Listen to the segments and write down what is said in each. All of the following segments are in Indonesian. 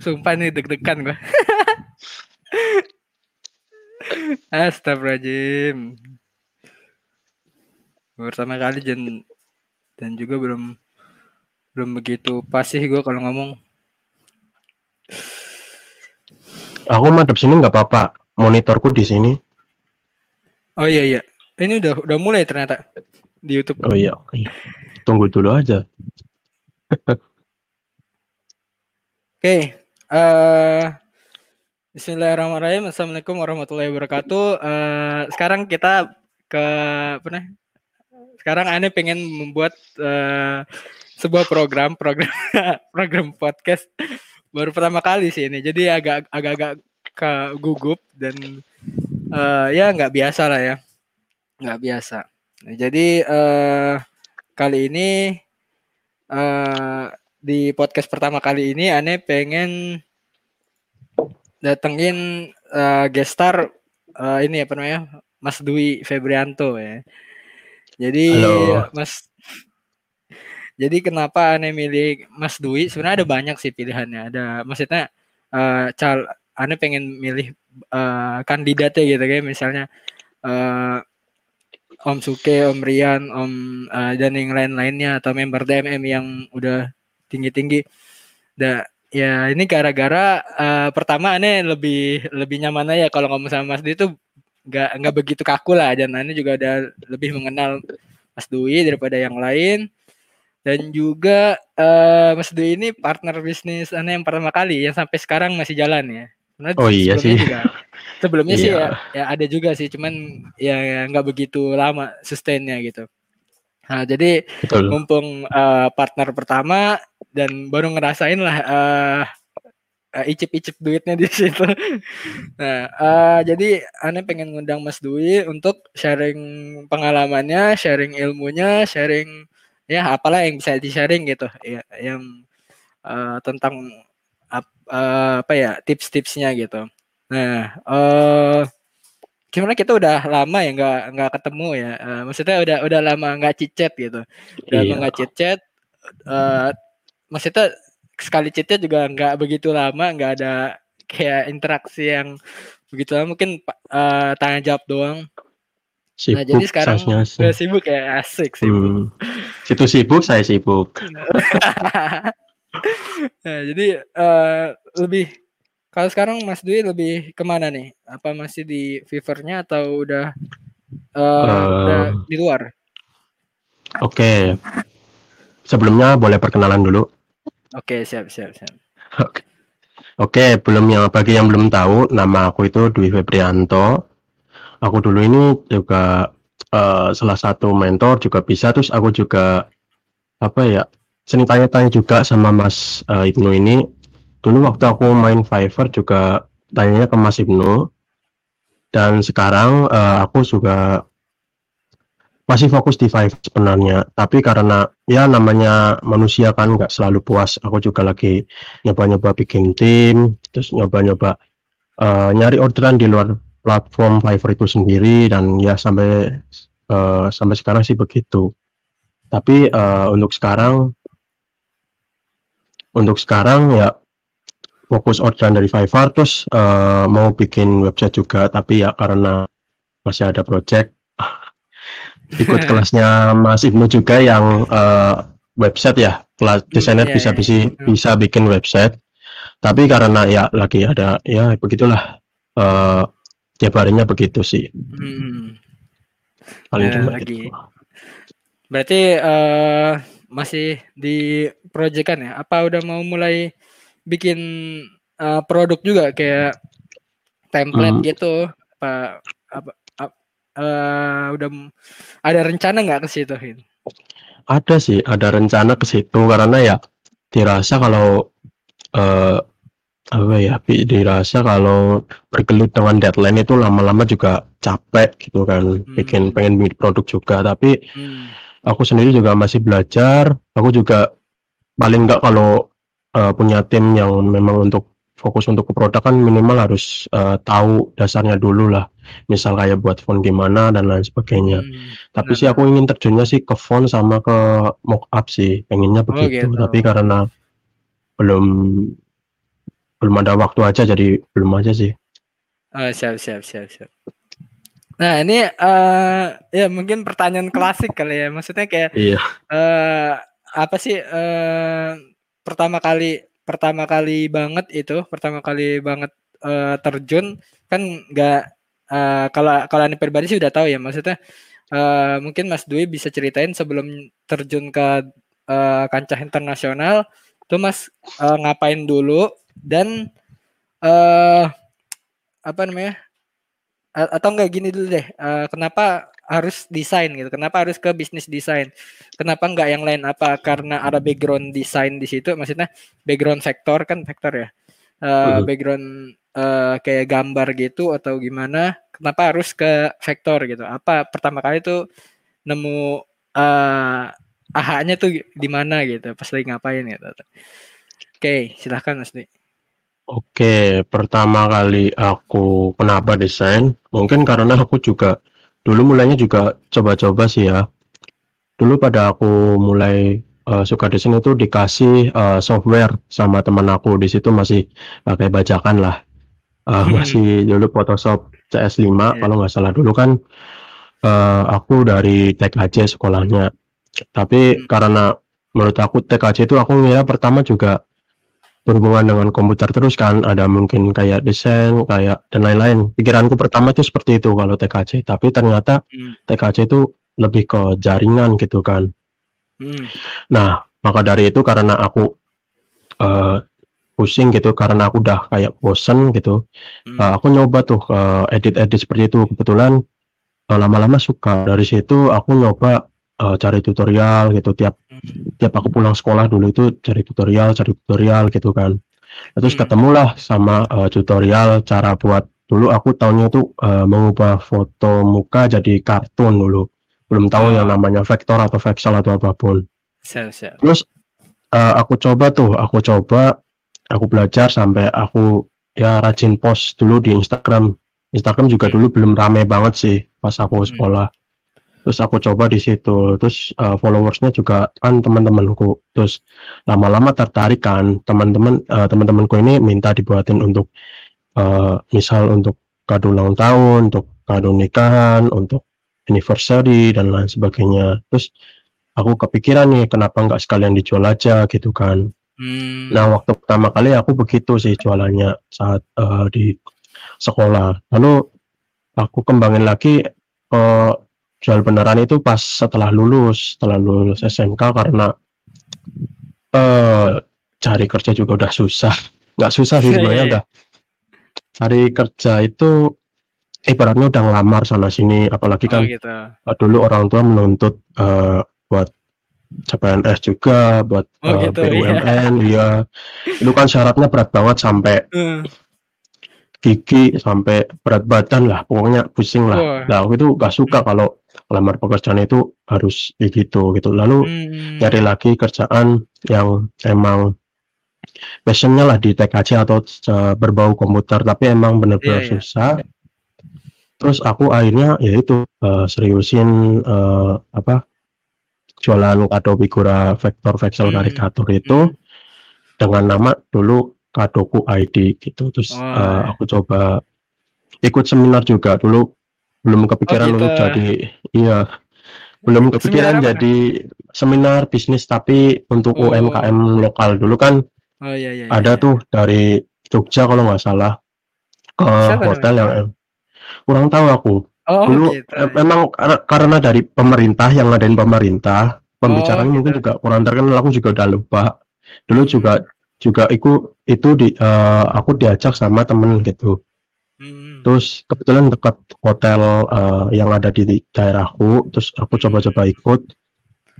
Sumpah nih deg-degan gua. Astagfirullahaladzim. Pertama kali dan dan juga belum belum begitu pasti gue kalau ngomong. Aku madep sini nggak apa-apa. Monitorku di sini. Oh iya iya. Ini udah udah mulai ternyata di YouTube. Oh iya. Tunggu dulu aja. Oke, okay. Uh, Bismillahirrahmanirrahim. Assalamualaikum warahmatullahi wabarakatuh. Uh, sekarang kita ke apa nih? Sekarang Ane pengen membuat uh, sebuah program, program program podcast baru pertama kali sih ini. Jadi agak agak ke gugup dan uh, ya nggak biasa lah ya, nggak biasa. Nah, jadi uh, kali ini uh, di podcast pertama kali ini Ane pengen datengin uh, gestar uh, ini apa namanya Mas Dwi Febrianto ya. Jadi Halo. Mas jadi kenapa aneh milih Mas Dwi? Sebenarnya ada banyak sih pilihannya. Ada maksudnya uh, cal aneh pengen milih uh, kandidatnya gitu kayak misalnya uh, Om Suke, Om Rian, Om uh, dan yang lain-lainnya atau member DMM yang udah tinggi-tinggi. Da, Ya ini gara-gara uh, pertama aneh lebih lebih nyaman aja kalau ngomong sama Mas Dwi itu nggak nggak begitu kaku lah dan aneh juga ada lebih mengenal Mas Dwi daripada yang lain dan juga uh, Mas Dwi ini partner bisnis aneh yang pertama kali yang sampai sekarang masih jalan ya. Karena oh iya sih. Juga, sebelumnya iya. sih ya, ya ada juga sih cuman ya nggak begitu lama sustainnya gitu. Nah, jadi Betul. mumpung uh, partner pertama dan baru ngerasain lah uh, uh, icip-icip duitnya di situ. nah, uh, jadi aneh pengen ngundang Mas Dwi untuk sharing pengalamannya, sharing ilmunya, sharing ya apalah yang bisa di-sharing gitu, ya yang uh, tentang uh, apa ya tips-tipsnya gitu. Nah, uh, gimana kita udah lama ya nggak nggak ketemu ya. Uh, maksudnya udah udah lama nggak cicet gitu. Udah iya. lama nggak cicet uh, maksudnya sekali cicet juga nggak begitu lama nggak ada kayak interaksi yang begitu lama. Mungkin uh, tanya jawab doang. Sibuk, nah jadi sekarang udah sibuk ya? Asik sibuk. Hmm. situ sibuk saya sibuk. Nah, jadi uh, lebih kalau sekarang Mas Dwi lebih ke mana nih? Apa masih di Fevernya atau udah, uh, uh, udah di luar? Oke. Okay. Sebelumnya boleh perkenalan dulu. Oke, okay, siap, siap, siap. Oke. Okay. Belum yang bagi yang belum tahu, nama aku itu Dwi Febrianto. Aku dulu ini juga uh, salah satu mentor juga bisa, terus aku juga apa ya, seni tanya-tanya juga sama Mas uh, Ibnu ini dulu waktu aku main Fiverr juga tanyanya ke Mas Ibnu. Dan sekarang uh, aku juga masih fokus di Fiverr sebenarnya. Tapi karena ya namanya manusia kan nggak selalu puas aku juga lagi nyoba-nyoba bikin tim terus nyoba-nyoba uh, nyari orderan di luar platform Fiverr itu sendiri. Dan ya sampai uh, sampai sekarang sih begitu. Tapi uh, untuk sekarang untuk sekarang ya fokus orderan dari Fiverr terus uh, mau bikin website juga. Tapi ya karena masih ada project ikut kelasnya Mas Ibnu juga yang uh, website ya. Kelas hmm, desainer yeah, bisa bisa yeah. bisa bikin website. Tapi karena ya lagi ada ya begitulah uh, tiap harinya begitu sih. Hmm. paling cuma lagi. gitu. berarti uh, masih di proyekan ya? Apa udah mau mulai bikin uh, produk juga kayak template hmm. gitu. Apa apa, apa uh, udah ada rencana nggak ke situ ada sih ada rencana ke situ. Karena ya dirasa kalau uh, apa ya dirasa kalau bergelut dengan deadline itu lama-lama juga capek gitu kan. Hmm. bikin pengen bikin produk juga. Tapi hmm. aku sendiri juga masih belajar. Aku juga paling nggak kalau uh, punya tim yang memang untuk fokus untuk ke produk kan minimal harus uh, tahu dasarnya dulu lah. Misal kayak buat font gimana dan lain sebagainya. Hmm, tapi sih aku ingin terjunnya sih ke font sama ke mockup sih. Pengennya oh, begitu. oh, gitu. tapi karena belum belum ada waktu aja jadi belum aja sih. Oh, siap siap siap siap. Nah ini uh, ya mungkin pertanyaan klasik kali ya. Maksudnya kayak iya. uh, apa sih uh, pertama kali pertama kali banget itu pertama kali banget uh, terjun kan nggak uh, kalau kalau ini pribadi sih udah tahu ya maksudnya uh, mungkin Mas Dwi bisa ceritain sebelum terjun ke uh, kancah internasional tuh Mas uh, ngapain dulu dan uh, apa namanya atau enggak gini dulu deh uh, kenapa harus desain gitu. Kenapa harus ke bisnis desain? Kenapa enggak yang lain? Apa? Karena ada background desain di situ maksudnya background vektor kan vektor ya. Uh, background uh, kayak gambar gitu atau gimana kenapa harus ke vektor gitu? Apa? Pertama kali tuh nemu uh, aha-nya tuh di mana gitu pas lagi ngapain gitu. Oke okay, silahkan Mas Di Oke, pertama kali aku kenapa desain? Mungkin karena aku juga dulu mulainya juga coba-coba sih ya. Dulu pada aku mulai uh, suka desain itu dikasih uh, software sama teman aku di situ masih pakai bajakan lah. Uh, masih dulu Photoshop CS5 yeah. kalau nggak salah dulu kan uh, aku dari TKJ sekolahnya. Tapi hmm. karena menurut aku TKJ itu aku ngira pertama juga berhubungan dengan komputer terus kan ada mungkin kayak desain kayak dan lain-lain pikiranku pertama itu seperti itu kalau TKC tapi ternyata hmm. TKC itu lebih ke jaringan gitu kan hmm. nah maka dari itu karena aku uh, pusing gitu karena aku udah kayak bosen gitu hmm. uh, aku nyoba tuh uh, edit-edit seperti itu kebetulan lama lama-lama suka dari situ aku nyoba uh, cari tutorial gitu tiap. Tiap aku pulang sekolah dulu itu cari tutorial cari tutorial gitu kan terus hmm. ketemulah sama uh, tutorial cara buat dulu aku tahunya tuh uh, mengubah foto muka jadi kartun dulu belum tahu oh. yang namanya vektor atau vexel atau apa pun terus uh, aku coba tuh aku coba aku belajar sampai aku ya rajin post dulu di Instagram Instagram juga hmm. dulu belum rame banget sih pas aku hmm. sekolah terus aku coba di situ. Terus uh, followersnya juga kan teman-temanku. Terus lama-lama tertarik kan. Teman-teman uh, teman-temanku ini minta dibuatin untuk uh, misal untuk kado ulang tahun untuk kado nikahan untuk anniversary dan lain sebagainya. Terus aku kepikiran nih kenapa nggak sekalian dijual aja gitu kan. Hmm. nah waktu pertama kali aku begitu sih jualannya saat uh, di sekolah. Lalu aku kembangin lagi uh, jual beneran itu pas setelah lulus setelah lulus SMK karena uh, cari kerja juga udah susah nggak susah sih iya, sebenarnya iya, iya. udah cari kerja itu ibaratnya udah ngelamar sana sini apalagi oh, kan gitu. uh, dulu orang tua menuntut uh, buat CPNS juga buat oh, uh, gitu, BUMN iya. ya itu kan syaratnya berat banget sampai uh gigi sampai berat badan lah pokoknya pusing lah oh. nah aku itu gak suka kalau lamar pekerjaan itu harus begitu gitu lalu hmm. cari lagi kerjaan yang emang passionnya lah di TKC atau berbau komputer tapi emang benar-benar yeah, yeah. susah terus aku akhirnya ya itu uh, seriusin uh, apa jualan kado figura vektor vektor hmm. karikatur itu hmm. dengan nama dulu kadoku ID gitu terus oh. uh, aku coba ikut seminar juga dulu belum kepikiran oh, gitu. untuk jadi iya belum kepikiran jadi seminar bisnis tapi untuk oh. UMKM lokal dulu kan oh, iya, iya, ada iya. tuh dari Jogja kalau nggak salah ke Siapa hotel yang kurang tahu aku oh, dulu gitu. memang karena dari pemerintah yang ngadain pemerintah pembicaraan oh, mungkin gitu. juga kurang terkenal aku juga udah lupa dulu juga juga itu itu di uh, aku diajak sama temen gitu hmm. terus kebetulan dekat hotel uh, yang ada di daerahku terus aku coba-coba ikut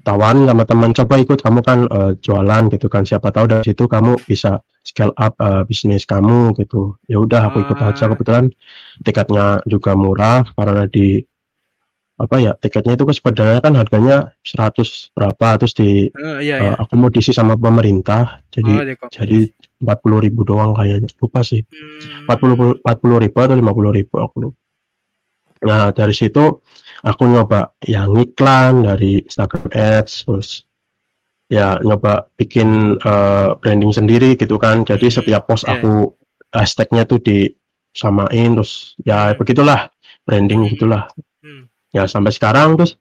tawan sama teman coba ikut kamu kan uh, jualan gitu kan siapa tahu dari situ kamu bisa scale up uh, bisnis kamu gitu ya udah aku ikut aja ah. kebetulan tiketnya juga murah karena di apa ya tiketnya itu sebenarnya kan harganya 100 berapa terus di uh, iya, iya. Uh, akomodisi sama pemerintah jadi oh, jadi empat puluh ribu doang kayaknya lupa sih empat puluh empat puluh ribu atau lima puluh ribu aku lupa nah dari situ aku nyoba yang iklan dari Instagram Ads terus ya nyoba bikin uh, branding sendiri gitu kan jadi hmm, setiap post yeah. aku hashtagnya tuh disamain terus ya hmm. begitulah branding hmm. gitulah hmm. ya sampai sekarang terus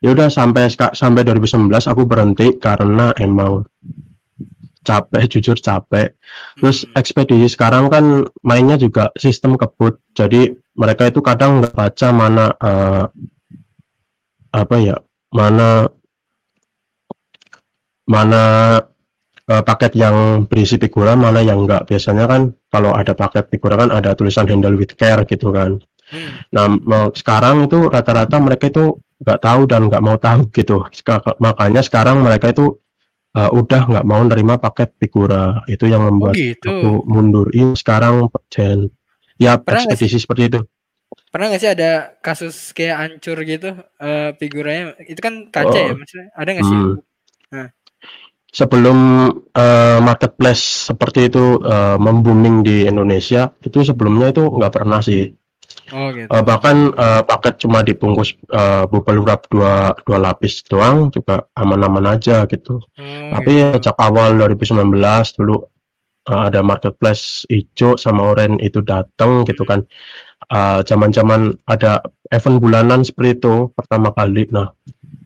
ya udah sampai sampai 2019 aku berhenti karena emang capek jujur capek. Terus hmm. ekspedisi sekarang kan mainnya juga sistem kebut. Jadi mereka itu kadang nggak baca mana uh, apa ya mana mana uh, paket yang berisi figura mana yang enggak biasanya kan kalau ada paket figura kan ada tulisan handle with care gitu kan. Hmm. nah sekarang itu rata-rata mereka itu nggak tahu dan nggak mau tahu gitu. Makanya sekarang mereka itu uh, udah nggak mau nerima paket figura itu yang membuat oh gitu. aku mundur. Ini sekarang Jen. Ya ekspedisi seperti itu. Pernah nggak sih ada kasus kayak hancur gitu uh, figuranya? Itu kan kaca ya, oh. ya maksudnya? Ada nggak sih? Hmm. nah. sebelum uh, marketplace seperti itu uh, membooming di Indonesia itu sebelumnya itu nggak pernah sih Oh, gitu. uh, bahkan uh, paket cuma dibungkus uh, bubble wrap dua dua lapis doang juga aman-aman aja gitu. Hmm, Tapi gitu. sejak awal 2019 dulu uh, ada marketplace hijau sama oranye itu datang gitu kan. Zaman-zaman uh, ada event bulanan seperti itu pertama kali. Nah,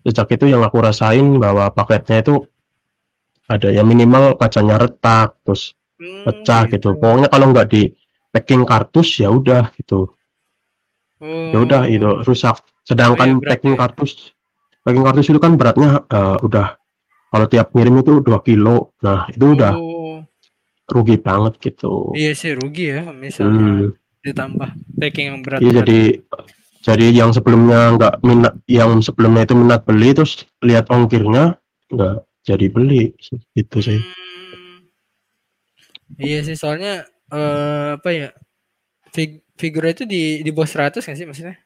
sejak itu yang aku rasain bahwa paketnya itu ada yang minimal kacanya retak terus hmm, pecah gitu. gitu. Pokoknya kalau nggak di packing kartus ya udah gitu. Hmm. Ya udah itu rusak. Sedangkan oh, iya, packing kartus packing kartus itu kan beratnya uh, udah kalau tiap ngirim itu 2 kilo. Nah, itu udah oh. rugi banget gitu. Iya sih rugi ya misalnya hmm. ditambah packing yang berat. Iya jadi jadi yang sebelumnya nggak minat yang sebelumnya itu minat beli terus lihat ongkirnya nggak jadi beli gitu sih. Hmm. Iya sih soalnya uh, apa ya fig figura itu di di bawah 100 kan sih maksudnya?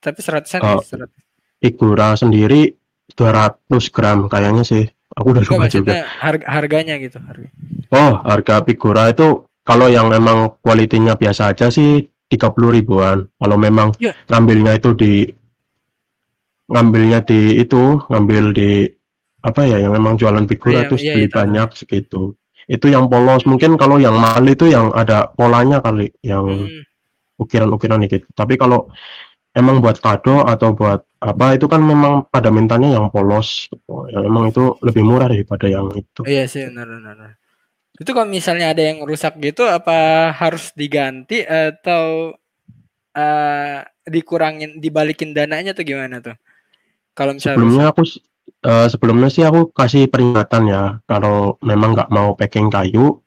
Tapi seratusan oh, ya, 100. Figura sendiri 200 gram kayaknya sih. Aku udah lupa juga. Harga, harganya gitu, harga. Oh, harga figura itu kalau yang memang kualitinya biasa aja sih 30 ribuan. Kalau memang ya. ngambilnya itu di ngambilnya di itu, ngambil di apa ya yang memang jualan figura ya, terus ya, beli itu. banyak segitu. Itu yang polos. Mungkin kalau yang mahal itu yang ada polanya kali yang hmm ukiran-ukiran gitu. Tapi kalau emang buat kado atau buat apa itu kan memang pada mintanya yang polos ya emang itu lebih murah daripada yang itu iya sih benar benar itu kalau misalnya ada yang rusak gitu apa harus diganti atau uh, dikurangin dibalikin dananya tuh gimana tuh kalau misalnya sebelumnya rusak. aku uh, sebelumnya sih aku kasih peringatan ya kalau memang nggak mau packing kayu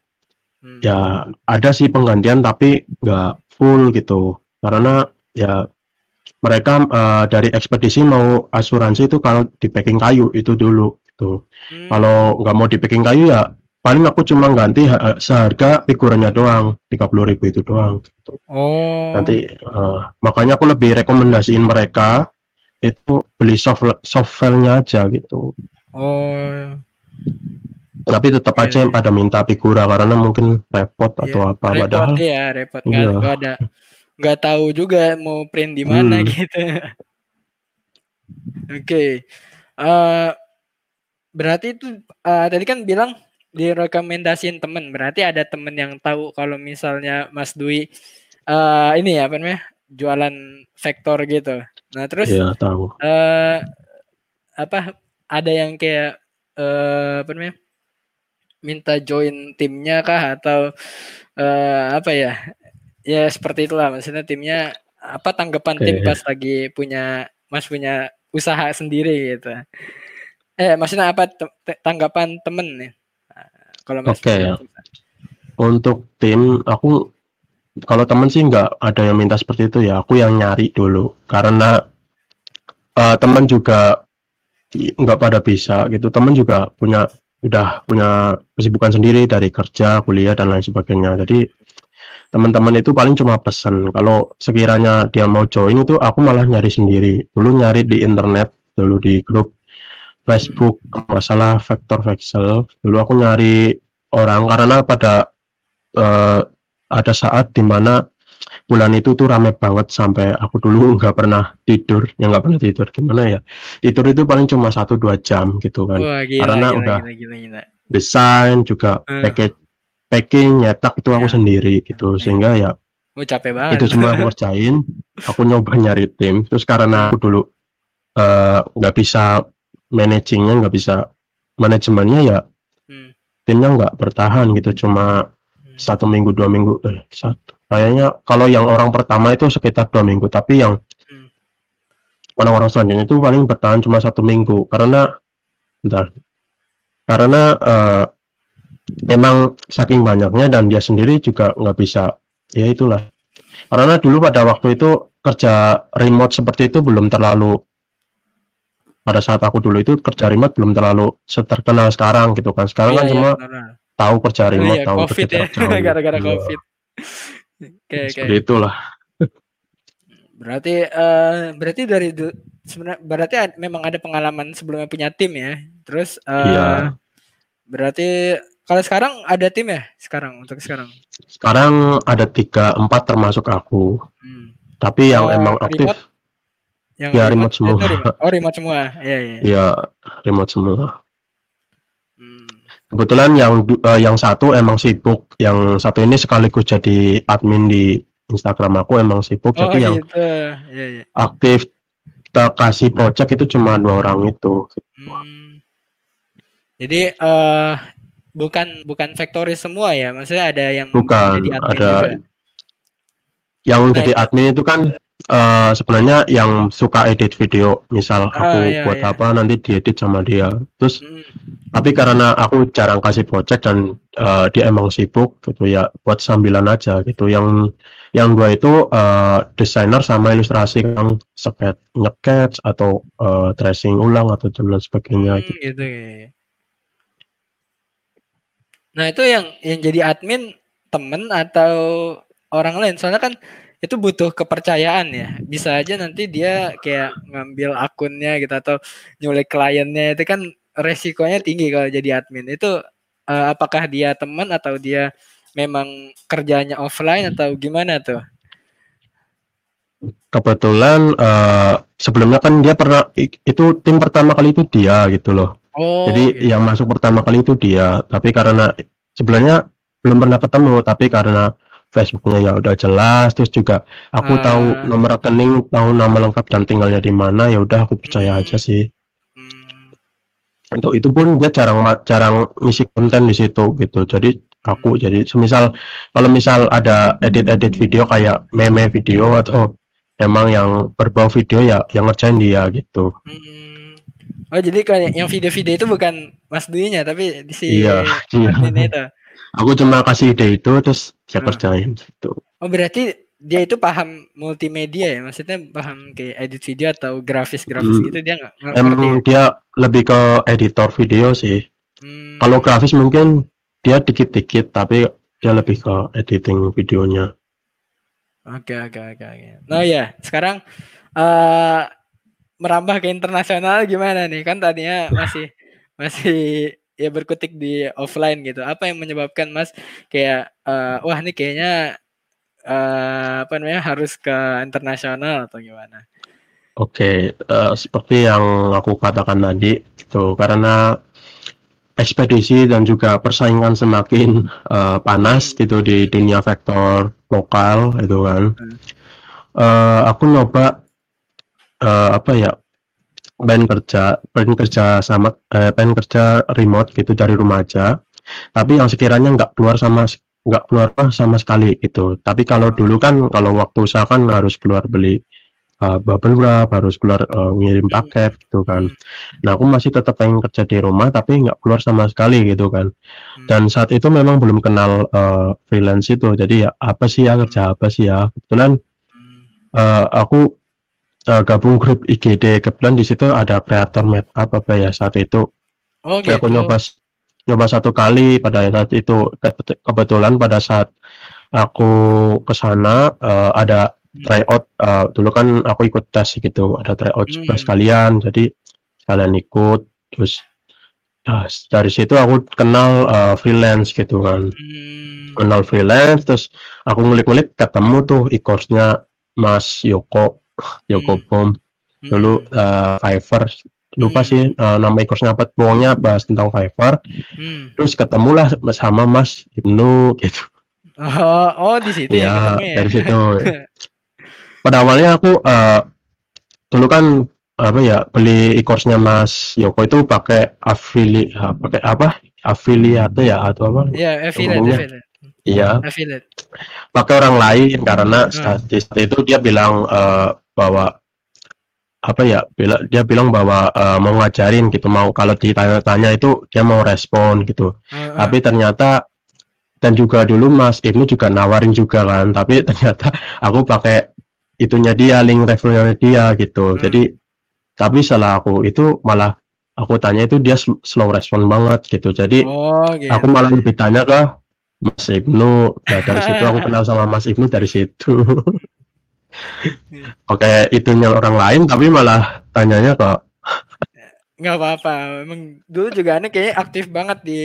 hmm. ya ada sih penggantian tapi nggak full gitu. Karena ya mereka uh, dari ekspedisi mau asuransi itu kalau di packing kayu itu dulu gitu. Hmm. kalau nggak mau di packing kayu ya paling aku cuma ganti seharga figurannya doang tiga puluh ribu itu doang gitu. oh. Nanti uh, makanya aku lebih rekomendasiin mereka itu beli soft soft filenya aja gitu. Oh tapi tetap aja yang pada minta figura karena mungkin repot atau iya, apa repot, padahal ya repot nggak iya. ada nggak tahu juga mau print di mana hmm. gitu oke okay. uh, eh, berarti itu uh, tadi kan bilang direkomendasiin temen berarti ada temen yang tahu kalau misalnya Mas Dwi uh, ini ya apa namanya jualan vektor gitu nah terus ya, tahu. Uh, apa ada yang kayak uh, apa namanya minta join timnya kah? Atau uh, apa ya? Ya seperti itulah. Maksudnya timnya apa tanggapan okay. tim pas lagi punya mas punya usaha sendiri gitu? Eh maksudnya apa tanggapan temen nih? Kalau mas okay. Ya. untuk tim aku kalau temen sih nggak ada yang minta seperti itu ya. Aku yang nyari dulu. Karena uh, temen juga nggak pada bisa gitu. Temen juga punya udah punya kesibukan sendiri dari kerja, kuliah dan lain sebagainya. Jadi teman-teman itu paling cuma pesan. Kalau sekiranya dia mau join itu aku malah nyari sendiri. Dulu nyari di internet, dulu di grup Facebook masalah vektor vexel. Dulu aku nyari orang karena pada uh, ada saat di mana bulan itu tuh rame banget sampai aku dulu nggak pernah tidur ya nggak pernah tidur gimana ya tidur itu paling cuma satu dua jam gitu kan Wah, gila, karena gila, udah gila, gila, gila. desain juga uh. package packing nyetak itu aku ya. sendiri gitu sehingga ya Oh, capek banget. Itu semua aku kerjain. Aku nyoba nyari tim. Terus karena aku dulu eh, nggak uh, bisa managingnya, nggak bisa manajemennya ya, hmm. timnya nggak bertahan gitu. Cuma hmm. satu minggu, dua minggu, eh, satu kayaknya kalau yang orang pertama itu sekitar dua minggu tapi yang hmm. orang-orang selanjutnya itu paling bertahan cuma satu minggu karena bentar karena uh, emang saking banyaknya dan dia sendiri juga nggak bisa ya itulah karena dulu pada waktu itu kerja remote seperti itu belum terlalu pada saat aku dulu itu kerja remote belum terlalu terkenal sekarang gitu kan sekarang iya, kan iya, semua tahu kerja remote iya, tahu COVID kerja ya. gara-gara iya. covid seperti okay. itulah berarti uh, berarti dari sebenarnya berarti ad, memang ada pengalaman sebelumnya punya tim ya terus uh, iya. berarti kalau sekarang ada tim ya sekarang untuk sekarang sekarang ada tiga empat termasuk aku hmm. tapi yang oh, emang aktif remote? yang ya remote, remote semua remote. oh remote semua ya ya ya remote semua Kebetulan yang uh, yang satu emang sibuk, yang satu ini sekaligus jadi admin di Instagram aku emang sibuk, oh, jadi gitu. yang ya, ya. aktif kita kasih project itu cuma dua orang itu. Hmm. Jadi uh, bukan bukan factory semua ya, maksudnya ada yang bukan jadi admin ada juga. yang nah, jadi admin itu kan uh, sebenarnya yang suka edit video, misal ah, aku iya, buat iya. apa nanti diedit sama dia. Terus hmm. tapi karena aku jarang kasih project dan uh, dia emang sibuk gitu ya buat sambilan aja gitu. Yang yang dua itu uh, desainer sama ilustrasi yang sket nyeket atau uh, tracing ulang atau dan sebagainya hmm, gitu. gitu ya. Nah, itu yang yang jadi admin temen atau orang lain. Soalnya kan itu butuh kepercayaan ya. Bisa aja nanti dia kayak ngambil akunnya gitu atau nyulik kliennya itu kan resikonya tinggi kalau jadi admin. Itu uh, apakah dia teman atau dia memang kerjanya offline atau gimana tuh? Kebetulan uh, sebelumnya kan dia pernah itu tim pertama kali itu dia gitu loh. Oh, Jadi gitu. yang masuk pertama kali itu dia, tapi karena sebenarnya belum pernah ketemu, tapi karena Facebooknya ya udah jelas terus juga aku uh, tahu nomor rekening tahu nama lengkap dan tinggalnya di mana ya udah aku percaya hmm. aja sih hmm. untuk itu pun dia jarang jarang ngisi konten di situ gitu jadi aku hmm. jadi semisal kalau misal ada edit-edit video kayak meme video atau emang yang berbau video ya yang ngerjain dia gitu hmm. oh jadi kayak yang video-video itu bukan Mas Dwi nya tapi di si iya, iya. itu aku cuma kasih ide itu terus saya hmm. kerjain gitu oh berarti dia itu paham multimedia ya? Maksudnya paham kayak edit video atau grafis grafis hmm. gitu dia nggak emang dia lebih ke editor video sih. Hmm. kalau grafis mungkin dia dikit-dikit tapi dia lebih ke editing videonya. Oke oke oke oke. Nah ya sekarang uh, merambah ke internasional gimana nih? Kan tadinya masih masih ya berkutik di offline gitu. Apa yang menyebabkan Mas kayak uh, wah ini kayaknya uh, apa namanya harus ke internasional atau gimana? Oke, okay, uh, seperti yang aku katakan tadi itu karena ekspedisi dan juga persaingan semakin uh, panas gitu di dunia vektor lokal itu kan. Hmm. Uh, aku nyoba uh, apa ya pengen kerja pengen kerja sama eh, pengen kerja remote gitu dari rumah aja. Tapi yang sekiranya nggak keluar sama nggak keluar sama sekali gitu. Tapi kalau dulu kan kalau waktu usaha kan harus keluar beli uh, bubble wrap harus keluar uh, ngirim paket gitu kan. Nah aku masih tetap pengen kerja di rumah tapi nggak keluar sama sekali gitu kan. Dan saat itu memang belum kenal uh, freelance itu. Jadi ya apa sih ya kerja apa sih ya? Kebetulan uh, aku uh, gabung grup IGD kebetulan di situ ada kreator up apa ya saat itu oh, gitu. aku nyoba nyoba satu kali pada saat itu kebetulan pada saat aku ke sana uh, ada hmm. tryout uh, dulu kan aku ikut tes gitu ada tryout hmm. juga sekalian jadi sekalian ikut terus nah, dari situ aku kenal uh, freelance gitu kan hmm hmm. kenal freelance terus aku ngulik-ngulik ketemu tuh e-course-nya Mas Yoko Yoko hmm. Bom dulu uh, Fiverr. Lupa hmm. sih uh, nama e-course-nya apa. Pokoknya bahas tentang Fiverr. Hmm. terus ketemulah sama Mas Ibnu gitu. Oh, oh di situ ya, ya? dari situ. Pada awalnya aku uh, dulu kan apa ya beli e-course-nya Mas Yoko itu pakai afili pakai apa? Afiliate ya atau apa? Iya affiliate iya. Pakai orang lain karena hmm. saat itu dia bilang uh, bahwa apa ya bila, dia bilang bahwa uh, mau ngajarin gitu mau kalau ditanya-tanya itu dia mau respon gitu hmm. tapi ternyata dan juga dulu Mas Ibnu juga nawarin juga kan tapi ternyata aku pakai itunya dia link referralnya dia gitu hmm. jadi tapi setelah aku itu malah aku tanya itu dia slow respon banget gitu jadi oh, gitu. aku malah lebih tanya ke Mas Ibnu nah, dari situ aku kenal sama Mas Ibnu dari situ oke itunya orang lain tapi malah tanyanya ke nggak apa-apa emang dulu juga aneh kayaknya aktif banget di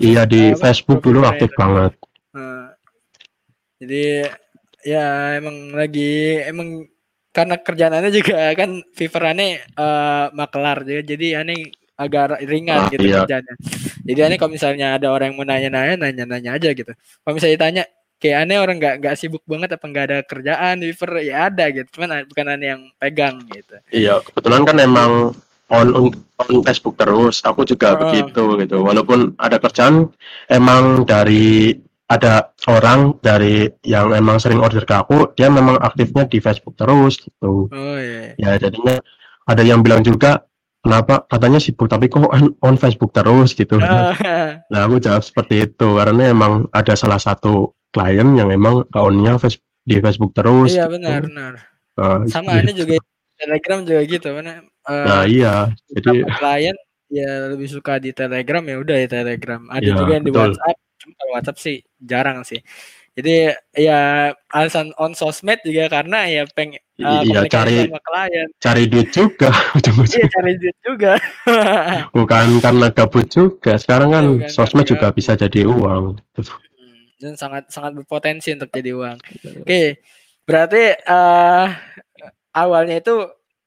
iya di apa, Facebook dulu aktif itu. banget nah, jadi ya emang lagi emang karena kerjaan aneh juga kan fever aneh uh, maklar juga jadi aneh agak ringan ah, gitu iya. kerjanya. Jadi aneh kalau misalnya ada orang yang mau nanya-nanya, nanya-nanya aja gitu. Kalau misalnya ditanya, kayak aneh orang nggak nggak sibuk banget apa nggak ada kerjaan di ya ada gitu, cuman bukan aneh yang pegang gitu. Iya, kebetulan kan emang on on, on Facebook terus, aku juga oh. begitu gitu. Walaupun ada kerjaan, emang dari ada orang dari yang emang sering order ke aku, dia memang aktifnya di Facebook terus gitu. Oh iya. Ya jadinya ada yang bilang juga kenapa katanya sibuk tapi kok on, on Facebook terus gitu. Oh. nah aku jawab seperti itu karena emang ada salah satu klien yang emang Facebook di Facebook terus. Iya gitu. benar benar. Uh, Sama gitu. ini juga Telegram juga gitu mana. Uh, nah iya jadi klien ya lebih suka di Telegram ya udah ya Telegram. Ada ya, juga yang di betul. WhatsApp cuma kalau WhatsApp sih jarang sih jadi ya alasan on sosmed juga karena ya peng uh, iya cari sama klien cari duit juga iya cari duit juga bukan karena gabut juga sekarang kan ya, sosmed juga bisa jadi uang dan sangat sangat berpotensi untuk jadi uang oke okay. berarti uh, awalnya itu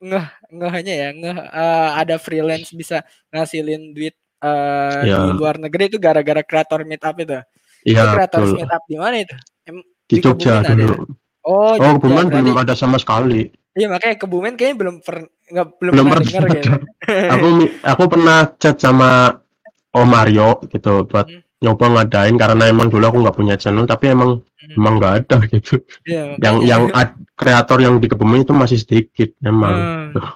ngeh ngehnya ya ngeh uh, ada freelance bisa ngasilin duit uh, ya. di luar negeri itu gara-gara kreator meetup itu. Iya. Kreator meetup di mana itu? Em, di, di Jogja dulu. Oh, oh Kebumen belum ada sama sekali. Iya makanya Kebumen kayaknya belum per nggak belum, belum pernah dengar gitu. aku aku pernah chat sama Om Mario gitu buat hmm. Nyoba ngadain karena emang dulu aku nggak punya channel tapi emang hmm. emang nggak ada gitu. Iya, yang yang ad, kreator yang di Kebumen itu masih sedikit emang. Hmm.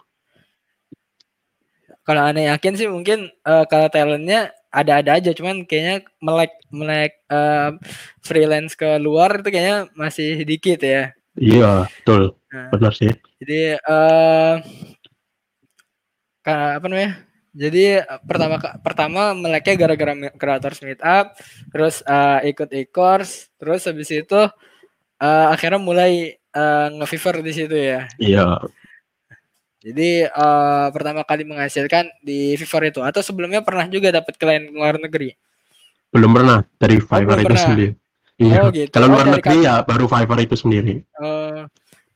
Kalau aneh yakin sih mungkin uh, kalau talentnya ada-ada aja cuman kayaknya melek melek uh, freelance ke luar itu kayaknya masih sedikit ya. Iya betul. Nah, benar sih. Jadi uh, apa namanya jadi pertama pertama meleknya gara-gara creators meet up terus uh, ikut e-course terus habis itu uh, akhirnya mulai uh, nge di situ ya iya jadi uh, pertama kali menghasilkan di Fiverr itu atau sebelumnya pernah juga dapat klien luar negeri? Belum pernah dari oh, Fiverr oh, itu pernah. sendiri. Iya. Oh, gitu. Kalau oh, luar negeri ya baru Fiverr itu sendiri. Uh,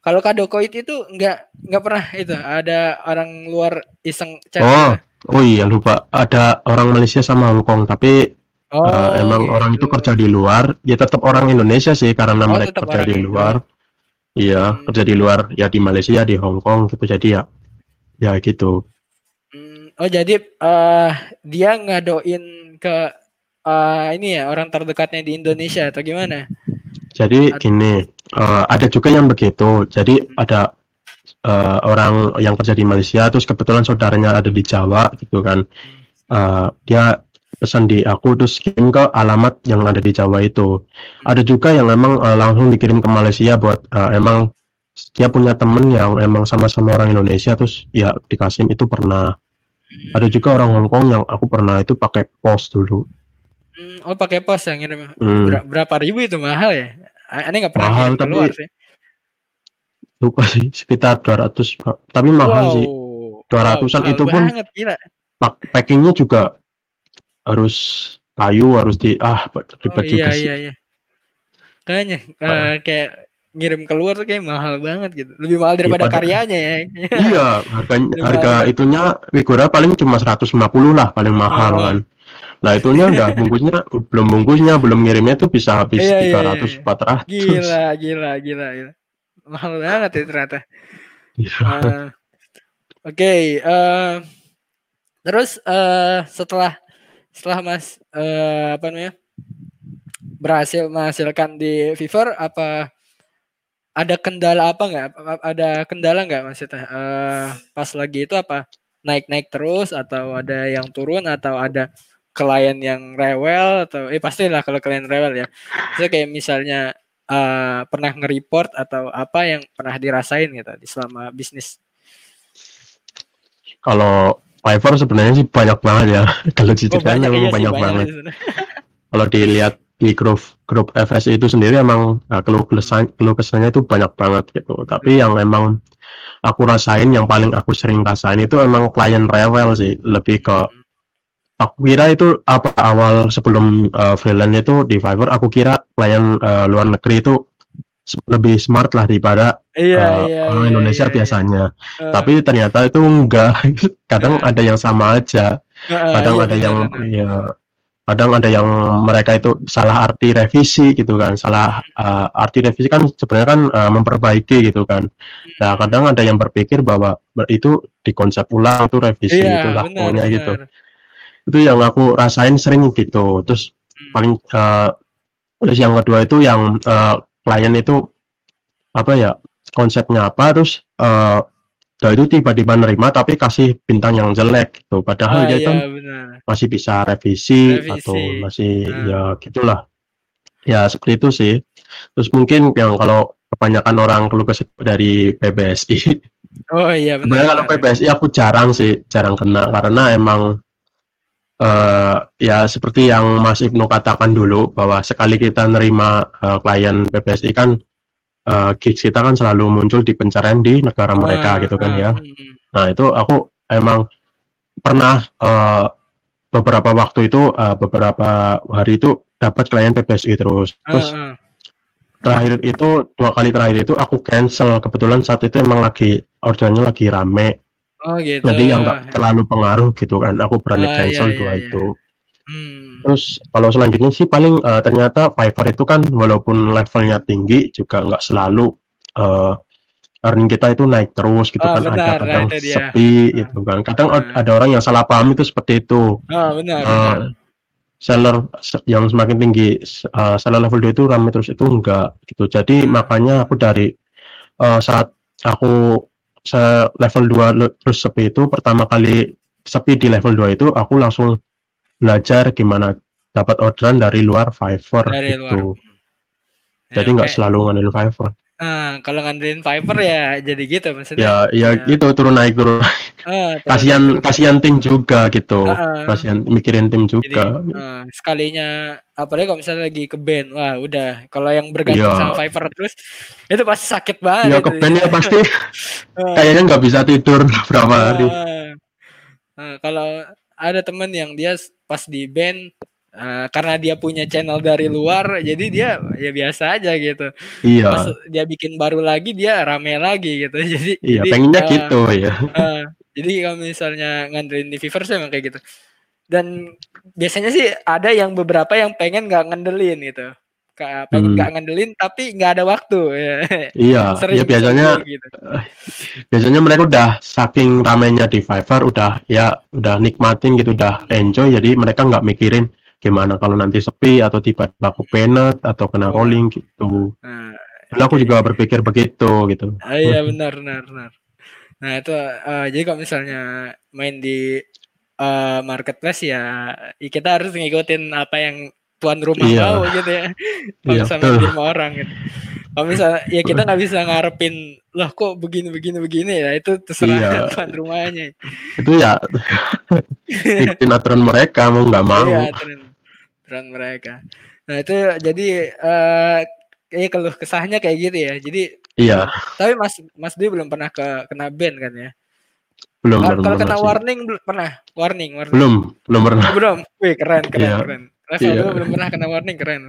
kalau Kadokoit itu enggak enggak pernah itu ada orang luar iseng chat. Oh, oh iya lupa ada orang Malaysia sama Hong Kong tapi oh, uh, emang gitu. orang itu kerja di luar ya tetap orang Indonesia sih karena oh, mereka kerja di luar. Iya, hmm. kerja di luar ya di Malaysia, di Hong Kong gitu. Jadi ya ya gitu. Hmm, oh, jadi uh, dia ngadoin ke uh, ini ya orang terdekatnya di Indonesia atau gimana? Jadi gini, uh, ada juga yang begitu. Jadi hmm. ada uh, orang yang kerja di Malaysia terus kebetulan saudaranya ada di Jawa gitu kan. Uh, dia pesan di aku terus kirim ke alamat yang ada di Jawa itu. Ada juga yang memang uh, langsung dikirim ke Malaysia buat uh, emang dia punya temen yang emang sama-sama orang Indonesia terus ya dikasih itu pernah. Ada juga orang Hong Kong yang aku pernah itu pakai pos dulu. Hmm, oh pakai pos yang ini hmm. Ber berapa ribu itu mahal ya? Ini nggak pernah mahal, tapi, sih. Lupa sih sekitar 200 tapi mahal wow. sih. 200-an wow, itu pun banget, gila. packingnya juga harus kayu harus di ah ribet oh, iya, sih. Iya, iya. Kayaknya uh, kayak ngirim keluar tuh kayak mahal banget gitu. Lebih mahal daripada ya, karyanya ya. Iya, harga harga itunya Figura paling cuma 150 lah paling mahal oh. kan. Nah itunya udah bungkusnya belum bungkusnya belum ngirimnya tuh bisa habis iya, 300 iya, iya. 400. Gila, gila, gila, gila. Mahal banget ya ternyata. Uh, Oke, okay, uh, eh, terus uh, setelah setelah Mas uh, apa namanya? berhasil menghasilkan di Fever apa ada kendala apa nggak? Ada kendala nggak maksudnya? Uh, pas lagi itu apa naik-naik terus atau ada yang turun atau ada klien yang rewel atau eh pastilah kalau klien rewel ya. Jadi kayak misalnya uh, pernah nge-report atau apa yang pernah dirasain gitu di selama bisnis. Kalau Fiverr sebenarnya sih banyak banget ya. kalau ceritanya oh, memang iya banyak, banyak banget. kalau dilihat di grup grup FSI itu sendiri emang uh, keluh kesan keluh kesannya itu banyak banget gitu. Tapi yang emang aku rasain yang paling aku sering rasain itu emang klien rewel sih, lebih ke aku kira itu apa awal sebelum uh, freelance itu di Fiverr aku kira klien uh, luar negeri itu lebih smart lah daripada iya, uh, iya, orang iya, Indonesia iya, biasanya. Uh. Tapi ternyata itu enggak. kadang uh. ada yang sama aja. Uh, kadang iya, ada yang ya kadang ada yang mereka itu salah arti revisi gitu kan. Salah uh, arti revisi kan sebenarnya kan uh, memperbaiki gitu kan. Nah, kadang ada yang berpikir bahwa itu di konsep ulang itu revisi iya, itu lah pokoknya gitu itu yang aku rasain sering gitu. Terus hmm. paling uh, terus yang kedua itu yang uh, klien itu apa ya konsepnya apa terus uh, itu tiba-tiba nerima tapi kasih bintang yang jelek gitu. Padahal ah, dia iya, kan masih bisa revisi, revisi. atau masih nah. ya gitulah. Ya seperti itu sih. Terus mungkin yang kalau kebanyakan orang keluh kesah dari PBSI oh iya benar kalau PBSI aku jarang sih jarang kena. Karena emang uh, ya seperti yang Mas Ibnu katakan dulu bahwa sekali kita nerima uh, klien PPSI kan uh, gigs kita kan selalu muncul di pencarian di negara mereka gitu kan ya. Nah itu aku emang pernah uh, beberapa waktu itu uh, beberapa hari itu dapat klien PPSI terus. Terus terakhir itu dua kali terakhir itu aku cancel. Kebetulan saat itu emang lagi ordernya lagi rame Oh gitu. Jadi yang nggak terlalu pengaruh gitu kan. Aku berani oh, cancel iya, dua iya, itu. Hmm. Terus kalau selanjutnya sih paling uh, ternyata Fiverr itu kan walaupun levelnya tinggi juga nggak selalu uh, earning kita itu naik terus gitu oh, kan benar, ada kadang sepi uh. gitu kan kadang ada orang yang salah paham itu seperti itu oh, benar, uh, benar. seller yang semakin tinggi uh, seller level 2 itu ramai terus itu enggak gitu jadi hmm. makanya aku dari uh, saat aku level 2 terus sepi itu pertama kali sepi di level 2 itu aku langsung belajar gimana dapat orderan dari luar Fiverr dari gitu. Luar. Jadi nggak okay. selalu ngandelin Fiverr. Nah, kalau ngandelin Fiverr ya jadi gitu maksudnya. Ya, ya, ya. gitu turun naik turun. Uh, kasihan kasihan tim juga gitu. Uh, kasihan mikirin tim juga. Jadi, uh, sekalinya apalagi kalau misalnya lagi ke band, wah udah kalau yang bergantung ya. sama Fiverr terus itu pasti sakit banget. Ya ke band ya pasti uh, kayaknya nggak bisa tidur berapa hari. Uh, uh, kalau ada temen yang dia pas di band Uh, karena dia punya channel dari luar, jadi dia ya biasa aja gitu. Iya. Pas dia bikin baru lagi, dia rame lagi gitu. Jadi, iya, jadi, pengennya uh, gitu ya. Uh, jadi kalau misalnya ngandelin di sih emang kayak gitu. Dan biasanya sih ada yang beberapa yang pengen nggak ngandelin gitu. Kayak pengen hmm. nggak hmm. ngandelin tapi nggak ada waktu. Ya. Iya. Sering ya biasanya. Gitu. Biasanya mereka udah saking ramenya di Fiverr, udah ya udah nikmatin gitu, udah enjoy. Jadi mereka nggak mikirin gimana kalau nanti sepi atau tiba-tiba aku penet atau kena iya. rolling gitu. Nah, aku juga berpikir begitu gitu. Ah, iya benar benar benar. Nah itu uh, jadi kalau misalnya main di uh, marketplace ya kita harus ngikutin apa yang tuan rumah iya. mau gitu ya. Kalau iya, sama di orang gitu. Kalau misalnya ya kita nggak bisa ngarepin loh kok begini begini begini ya itu terserah iya. tuan rumahnya. Itu ya ikutin aturan mereka mau nggak mau. Iya, aturan peran mereka. Nah itu jadi uh, kayak keluh kesahnya kayak gitu ya. Jadi iya. Tapi Mas Mas Dwi belum pernah ke kena band kan ya? Belum. Kalau kena warning belum pernah. Warning, warning. Belum, belum pernah. Belum. Wih keren, keren, iya. keren. level iya. belum pernah kena warning keren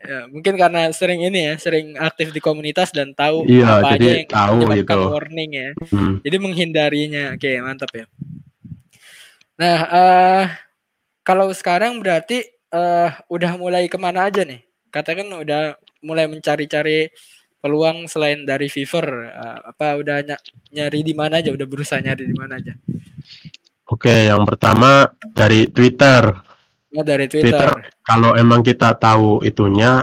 ya, mungkin karena sering ini ya sering aktif di komunitas dan tahu iya, apa jadi aja yang tahu gitu. warning ya hmm. jadi menghindarinya oke mantap ya nah uh, kalau sekarang berarti uh, udah mulai ke mana aja nih katakan udah mulai mencari-cari peluang selain dari Fever uh, apa udah ny nyari di mana aja udah berusaha nyari di mana aja Oke, yang pertama dari Twitter. Oh, dari Twitter. Twitter. Kalau emang kita tahu itunya,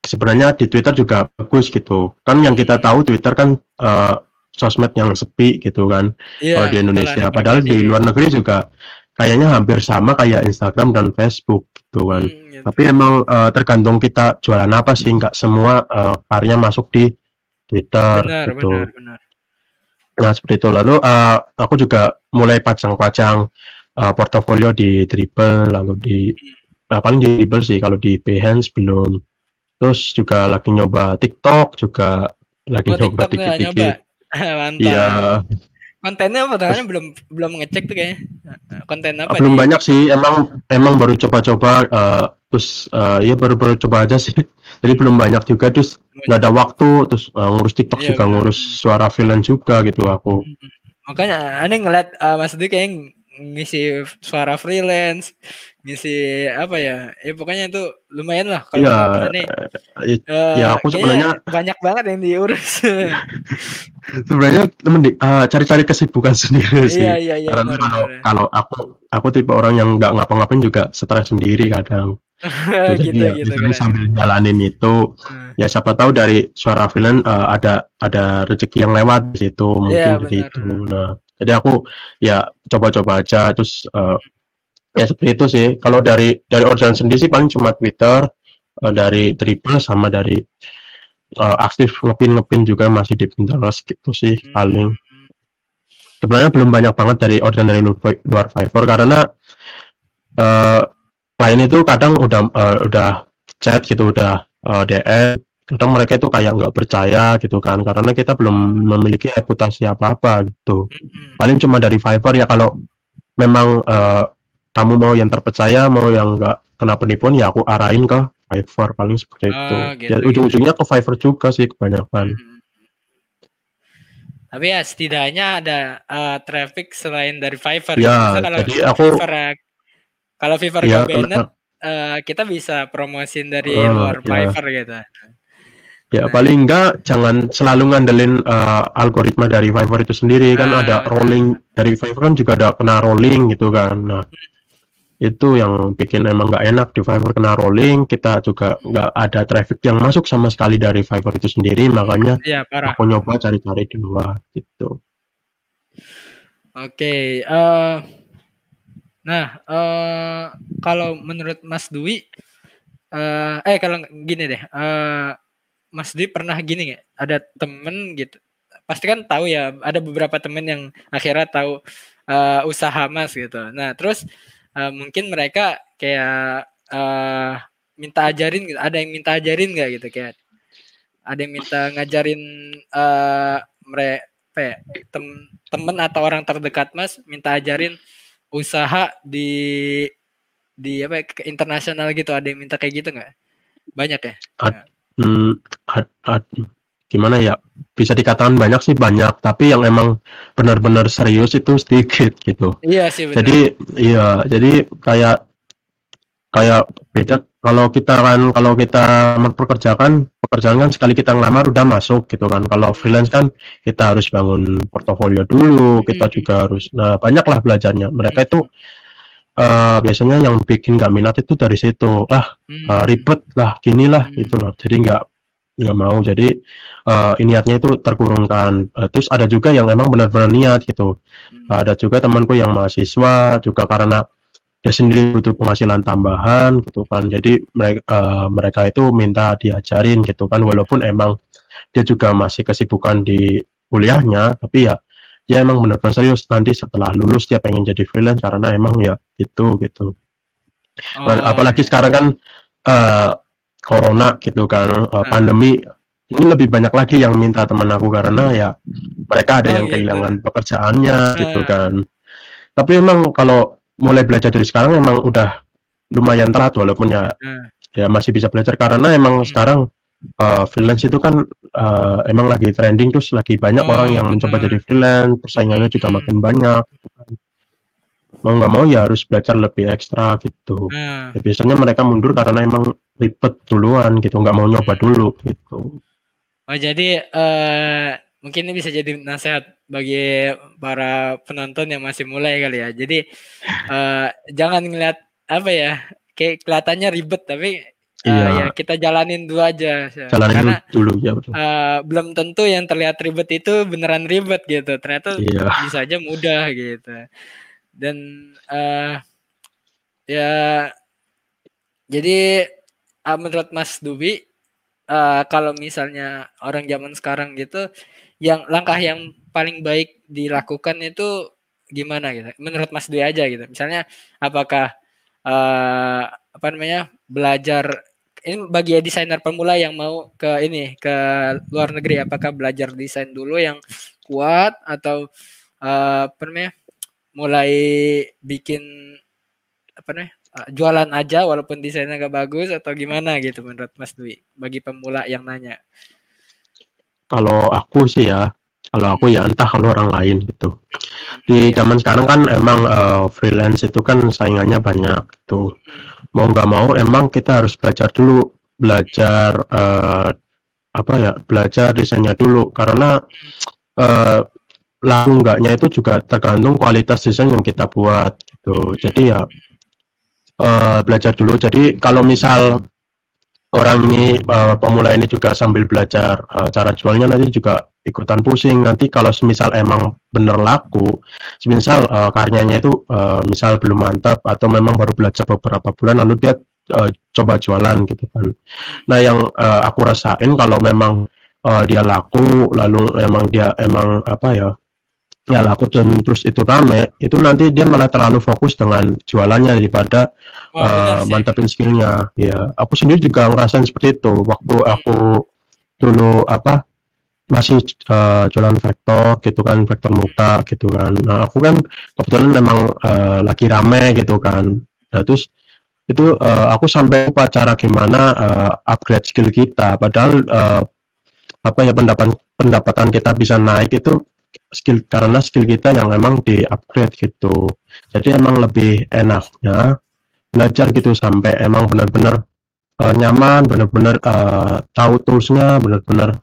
sebenarnya di Twitter juga bagus gitu. Kan yang kita tahu Twitter kan uh, sosmed yang sepi gitu kan. Iya, kalau di Indonesia. Padahal di luar negeri juga kayaknya hampir sama kayak Instagram dan Facebook gitu kan. Hmm, gitu. Tapi emang uh, tergantung kita jualan apa sih, nggak semua uh, karya masuk di Twitter benar, gitu. Benar, benar. Nah seperti itu. Lalu uh, aku juga mulai pajang-pajang uh, portofolio di Dribble, lalu di uh, paling di Dribble sih. Kalau di Behance belum. Terus juga lagi nyoba TikTok, juga lagi oh, nyoba dikit-dikit. Iya. Kontennya apa tangannya belum belum ngecek tuh kayaknya. Konten apa? Belum nih? banyak sih. Emang emang baru coba-coba. Uh, terus uh, ya baru-baru coba aja sih. Jadi belum banyak juga terus nggak ada waktu terus uh, ngurus TikTok iya, juga bener. ngurus suara freelance juga gitu aku. Makanya aneh ngeliat uh, Mas Dwi kayak ngisi suara freelance ngisi apa ya ya pokoknya itu lumayan lah kalau ya, nih uh, ya aku sebenarnya banyak banget yang diurus. Sebenarnya temen di uh, cari-cari kesibukan sendiri sih. Iya, iya, iya, karena kalau kalau aku aku tipe orang yang nggak ngapa-ngapain juga stres sendiri kadang gitu, ya, gitu, kan. sambil jalanin itu hmm. ya siapa tahu dari suara film uh, ada ada rezeki yang lewat di situ mungkin ya, itu nah jadi aku ya coba-coba aja terus uh, ya seperti itu sih kalau dari dari organ sendiri sih paling cuma Twitter uh, dari Triple sama dari uh, aktif ngepin ngepin juga masih di Pinterest gitu sih hmm. paling sebenarnya belum banyak banget dari organ dari luar Fiverr karena uh, klien itu kadang udah uh, udah chat gitu udah uh, eh, DM kadang mereka itu kayak nggak percaya gitu kan karena kita belum memiliki reputasi apa apa gitu paling cuma dari Fiverr ya kalau memang uh, kamu mau yang terpercaya mau yang nggak kena penipuan ya aku arahin ke Fiverr paling seperti oh, itu. gitu, ya gitu. ujung-ujungnya ke Fiverr juga sih kebanyakan. Tapi ya setidaknya ada uh, traffic selain dari Fiverr ya, kalau jadi aku Fiverr kalau Fiverr ya, Bennett, uh, kita bisa promosin dari uh, luar ya. Fiverr gitu. Ya nah. paling enggak jangan selalu ngandelin uh, algoritma dari Fiverr itu sendiri kan ah, ada rolling dari Fiverr kan juga ada kena rolling gitu kan. Nah itu yang bikin emang nggak enak di Fiverr kena rolling kita juga nggak ada traffic yang masuk sama sekali dari Fiverr itu sendiri makanya ya, parah. aku nyoba cari-cari di luar gitu. Oke, okay, uh, Nah, uh, kalau menurut Mas Dwi, uh, eh kalau gini deh, uh, Mas Dwi pernah gini nggak? Ada temen gitu, pasti kan tahu ya, ada beberapa temen yang akhirnya tahu uh, usaha Mas gitu. Nah, terus uh, mungkin mereka kayak uh, minta ajarin gitu, ada yang minta ajarin nggak gitu kayak, ada yang minta ngajarin uh, mereka ya, tem temen atau orang terdekat Mas minta ajarin usaha di di apa ya, ke internasional gitu. Ada yang minta kayak gitu nggak? Banyak ya? Ad, hmm, ad, ad, gimana ya? Bisa dikatakan banyak sih banyak. Tapi yang emang benar-benar serius itu sedikit gitu. Iya sih benar. jadi iya jadi kayak kayak beda. Kalau kita kan kalau kita memperkerjakan pekerjaan kan sekali kita ngelamar udah masuk gitu kan kalau freelance kan kita harus bangun portofolio dulu kita hmm. juga harus nah banyak lah belajarnya mereka itu uh, biasanya yang bikin gak minat itu dari situ ah hmm. uh, ribet lah gini lah hmm. gitu loh jadi nggak nggak mau jadi uh, niatnya itu terkurungkan uh, terus ada juga yang emang benar-benar niat gitu hmm. uh, ada juga temanku yang mahasiswa juga karena dia sendiri butuh penghasilan tambahan gitu kan. Jadi mereka uh, mereka itu minta diajarin gitu kan. Walaupun emang dia juga masih kesibukan di kuliahnya tapi ya dia emang benar-benar serius. Nanti setelah lulus dia pengen jadi freelance karena emang ya itu gitu. Oh, apalagi iya. sekarang kan uh, corona gitu kan uh, pandemi ini lebih banyak lagi yang minta teman aku karena ya mereka ada oh, yang gitu. kehilangan pekerjaannya gitu kan. Tapi emang kalau mulai belajar dari sekarang memang udah lumayan telat walaupun ya hmm. ya masih bisa belajar karena emang hmm. sekarang uh, freelance itu kan uh, emang lagi trending terus lagi banyak oh, orang yang mencoba jadi freelance persaingannya juga hmm. makin banyak mau nggak mau ya harus belajar lebih ekstra gitu hmm. ya, biasanya mereka mundur karena emang ribet duluan gitu nggak mau nyoba hmm. dulu gitu oh jadi uh, mungkin ini bisa jadi nasihat bagi para penonton yang masih mulai kali ya jadi uh, jangan ngeliat apa ya kayak kelihatannya ribet tapi uh, iya. ya kita jalanin dulu aja jalanin karena dulu ya betul. Uh, belum tentu yang terlihat ribet itu beneran ribet gitu ternyata iya. bisa aja mudah gitu dan uh, ya jadi uh, menurut Mas Dubi uh, kalau misalnya orang zaman sekarang gitu yang langkah yang paling baik dilakukan itu gimana gitu? Menurut Mas Dwi aja gitu. Misalnya apakah uh, apa namanya belajar ini bagi desainer pemula yang mau ke ini ke luar negeri apakah belajar desain dulu yang kuat atau uh, apa namanya mulai bikin apa nih jualan aja walaupun desainnya gak bagus atau gimana gitu menurut Mas Dwi? Bagi pemula yang nanya. Kalau aku sih ya, kalau aku ya entah kalau orang lain gitu. Di zaman sekarang kan emang uh, freelance itu kan saingannya banyak tuh. Mau nggak mau emang kita harus belajar dulu, belajar uh, apa ya, belajar desainnya dulu karena uh, lalu enggaknya itu juga tergantung kualitas desain yang kita buat gitu jadi ya uh, belajar dulu jadi kalau misal orang ini uh, pemula ini juga sambil belajar uh, cara jualnya nanti juga ikutan pusing. Nanti kalau semisal emang bener laku semisal uh, karyanya itu uh, misal belum mantap atau memang baru belajar beberapa bulan lalu dia uh, coba jualan gitu kan. Nah yang uh, aku rasain kalau memang uh, dia laku lalu emang dia emang apa ya ya laku dan terus itu rame itu nanti dia malah terlalu fokus dengan jualannya daripada uh, mantapin skillnya. Ya aku sendiri juga ngerasain seperti itu. Waktu aku dulu apa masih uh, jualan vektor gitu kan vektor muka gitu kan. Nah aku kan kebetulan memang uh, lagi rame gitu kan. Nah, terus itu uh, aku sampai lupa cara gimana uh, upgrade skill kita. Padahal uh, apa ya pendapatan pendapatan kita bisa naik itu skill karena skill kita yang emang di upgrade gitu. Jadi emang lebih enaknya belajar gitu sampai emang benar-benar uh, nyaman benar-benar uh, tahu toolsnya benar-benar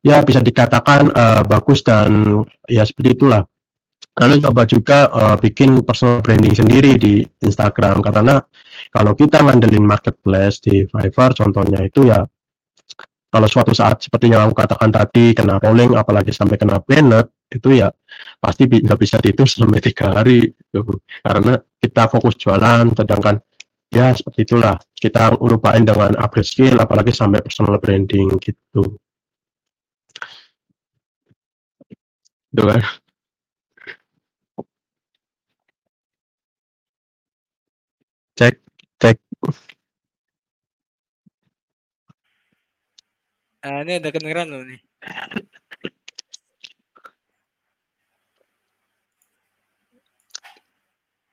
ya bisa dikatakan uh, bagus dan ya seperti itulah. Lalu coba juga uh, bikin personal branding sendiri di Instagram. Karena kalau kita ngandelin marketplace di Fiverr contohnya itu ya kalau suatu saat seperti yang aku katakan tadi kena rolling apalagi sampai kena banned itu ya pasti nggak bisa dihitung sampai tiga hari gitu. karena kita fokus jualan sedangkan ya seperti itulah kita urupain dengan upgrade skill apalagi sampai personal branding gitu. Itu kan. Cek cek Ah, ini udah kedengeran loh nih.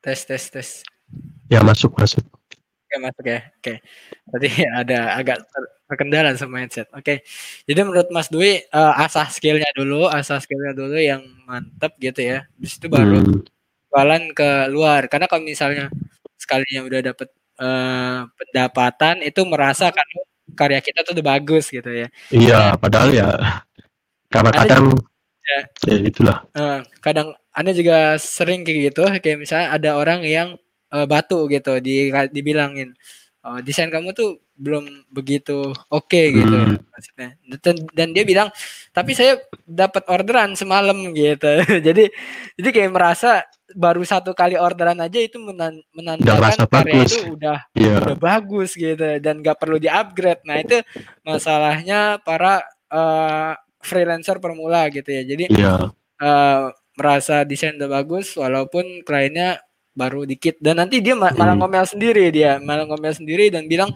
Tes tes tes. Ya masuk masuk. Oke masuk ya. Oke. Tadi ada agak terkendala sama headset. Oke. Jadi menurut Mas Dwi uh, asah skillnya dulu, asah skillnya dulu yang mantep gitu ya. Habis itu baru hmm. jualan ke luar. Karena kalau misalnya sekalinya udah dapet uh, pendapatan itu merasa kan karya kita tuh udah bagus gitu ya. Iya, padahal ya karena kadang ya, ya itulah. Uh, kadang anda juga sering kayak gitu, kayak misalnya ada orang yang uh, batu gitu, di dibilangin oh, desain kamu tuh belum begitu oke okay, gitu hmm. maksudnya. Dan, dan dia bilang, tapi saya dapat orderan semalam gitu. jadi jadi kayak merasa baru satu kali orderan aja itu menan menandakan karya bagus. itu udah yeah. udah bagus gitu dan gak perlu di upgrade nah itu masalahnya para uh, freelancer permula gitu ya jadi yeah. Iya. uh, merasa desain udah bagus walaupun kliennya baru dikit dan nanti dia malah hmm. ngomel sendiri dia malah ngomel sendiri dan bilang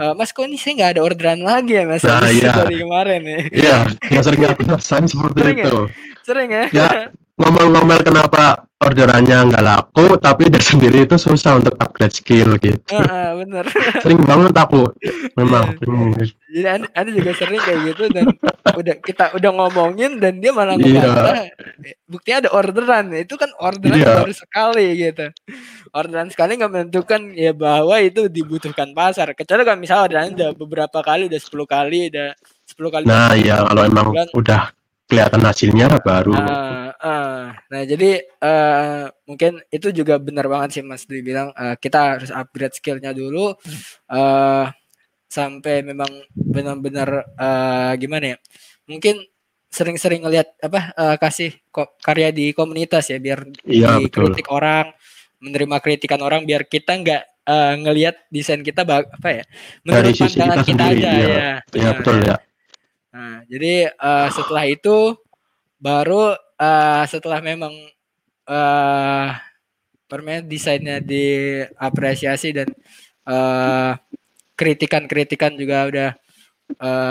e, mas kok ini saya nggak ada orderan lagi ya mas nah, dari kemarin ya iya ya sering rasain seperti sering ya? itu ya? sering ya ya ngomong-ngomel kenapa orderannya nggak laku tapi dia sendiri itu susah untuk upgrade skill gitu. Uh, uh, bener. Sering banget aku. Memang jadi anda, anda juga sering kayak gitu dan udah kita udah ngomongin dan dia malah ngebantah yeah. buktinya ada orderan. Itu kan orderan yeah. baru sekali gitu. Orderan sekali nggak menentukan ya bahwa itu dibutuhkan pasar. Kecuali kalau misalnya orderan udah beberapa kali udah 10 kali udah 10 kali nah iya kalau emang bulan, udah kelihatan hasilnya baru. Uh, uh, nah jadi uh, mungkin itu juga benar banget sih Mas Dwi bilang uh, kita harus upgrade skillnya dulu uh, sampai memang benar-benar uh, gimana ya? Mungkin sering-sering ngelihat apa uh, kasih karya di komunitas ya biar iya, dikritik betul. orang, menerima kritikan orang biar kita nggak uh, ngelihat desain kita apa ya menurut pandangan kita, kita aja ya. Ya, ya betul ya. Nah, jadi uh, setelah itu baru uh, setelah memang uh, permain desainnya diapresiasi dan uh, kritikan-kritikan juga udah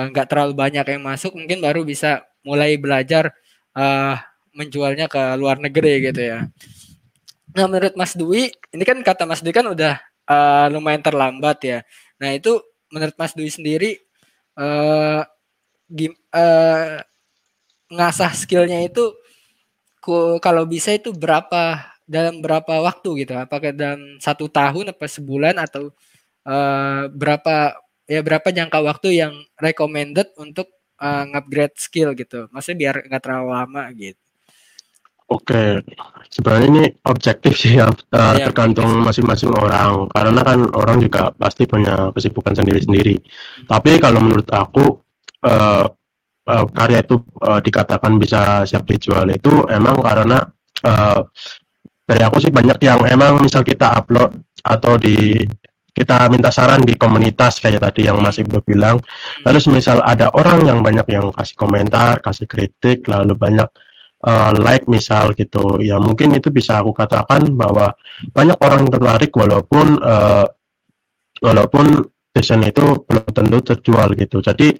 nggak uh, terlalu banyak yang masuk, mungkin baru bisa mulai belajar uh, menjualnya ke luar negeri gitu ya. Nah, menurut Mas Dwi, ini kan kata Mas Dwi kan udah uh, lumayan terlambat ya. Nah, itu menurut Mas Dwi sendiri uh, uh, ngasah skillnya itu kalau bisa itu berapa dalam berapa waktu gitu? Apakah dalam satu tahun apa sebulan atau uh, berapa ya berapa jangka waktu yang recommended untuk uh, upgrade skill gitu? Maksudnya biar nggak terlalu lama gitu. Oke, sebenarnya ini objektif sih ya, uh, ya tergantung masing-masing orang. Karena kan orang juga pasti punya kesibukan sendiri-sendiri. Tapi kalau menurut aku, uh, uh, karya itu uh, dikatakan bisa siap dijual itu emang karena uh, dari aku sih banyak yang emang misal kita upload atau di kita minta saran di komunitas kayak tadi yang masih bilang. Lalu misal ada orang yang banyak yang kasih komentar kasih kritik lalu banyak uh, like misal gitu. Ya mungkin itu bisa aku katakan bahwa banyak orang tertarik walaupun uh, walaupun desain itu belum tentu terjual gitu. Jadi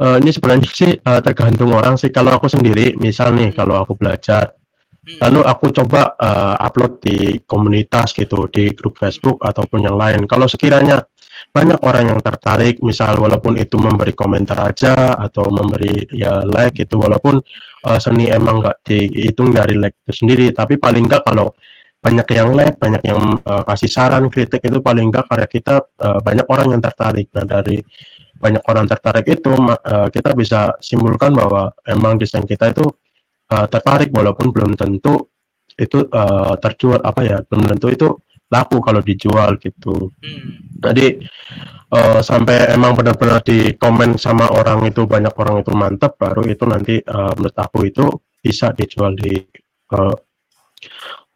uh, ini sebenarnya sih uh, tergantung orang sih. Kalau aku sendiri, misal nih kalau aku belajar, hmm. lalu aku coba uh, upload di komunitas gitu, di grup Facebook ataupun yang lain. Kalau sekiranya banyak orang yang tertarik, misal walaupun itu memberi komentar aja atau memberi ya like itu, walaupun uh, seni emang nggak dihitung dari like itu sendiri, tapi paling nggak kalau banyak yang like, banyak yang uh, kasih saran, kritik itu paling nggak karya kita uh, banyak orang yang tertarik. Nah dari banyak orang tertarik itu uh, kita bisa simpulkan bahwa emang desain kita itu uh, tertarik walaupun belum tentu itu uh, terjual apa ya belum tentu itu laku kalau dijual gitu. Hmm. jadi uh, sampai emang benar-benar di komen sama orang itu banyak orang itu mantap baru itu nanti uh, menurut aku itu bisa dijual di uh,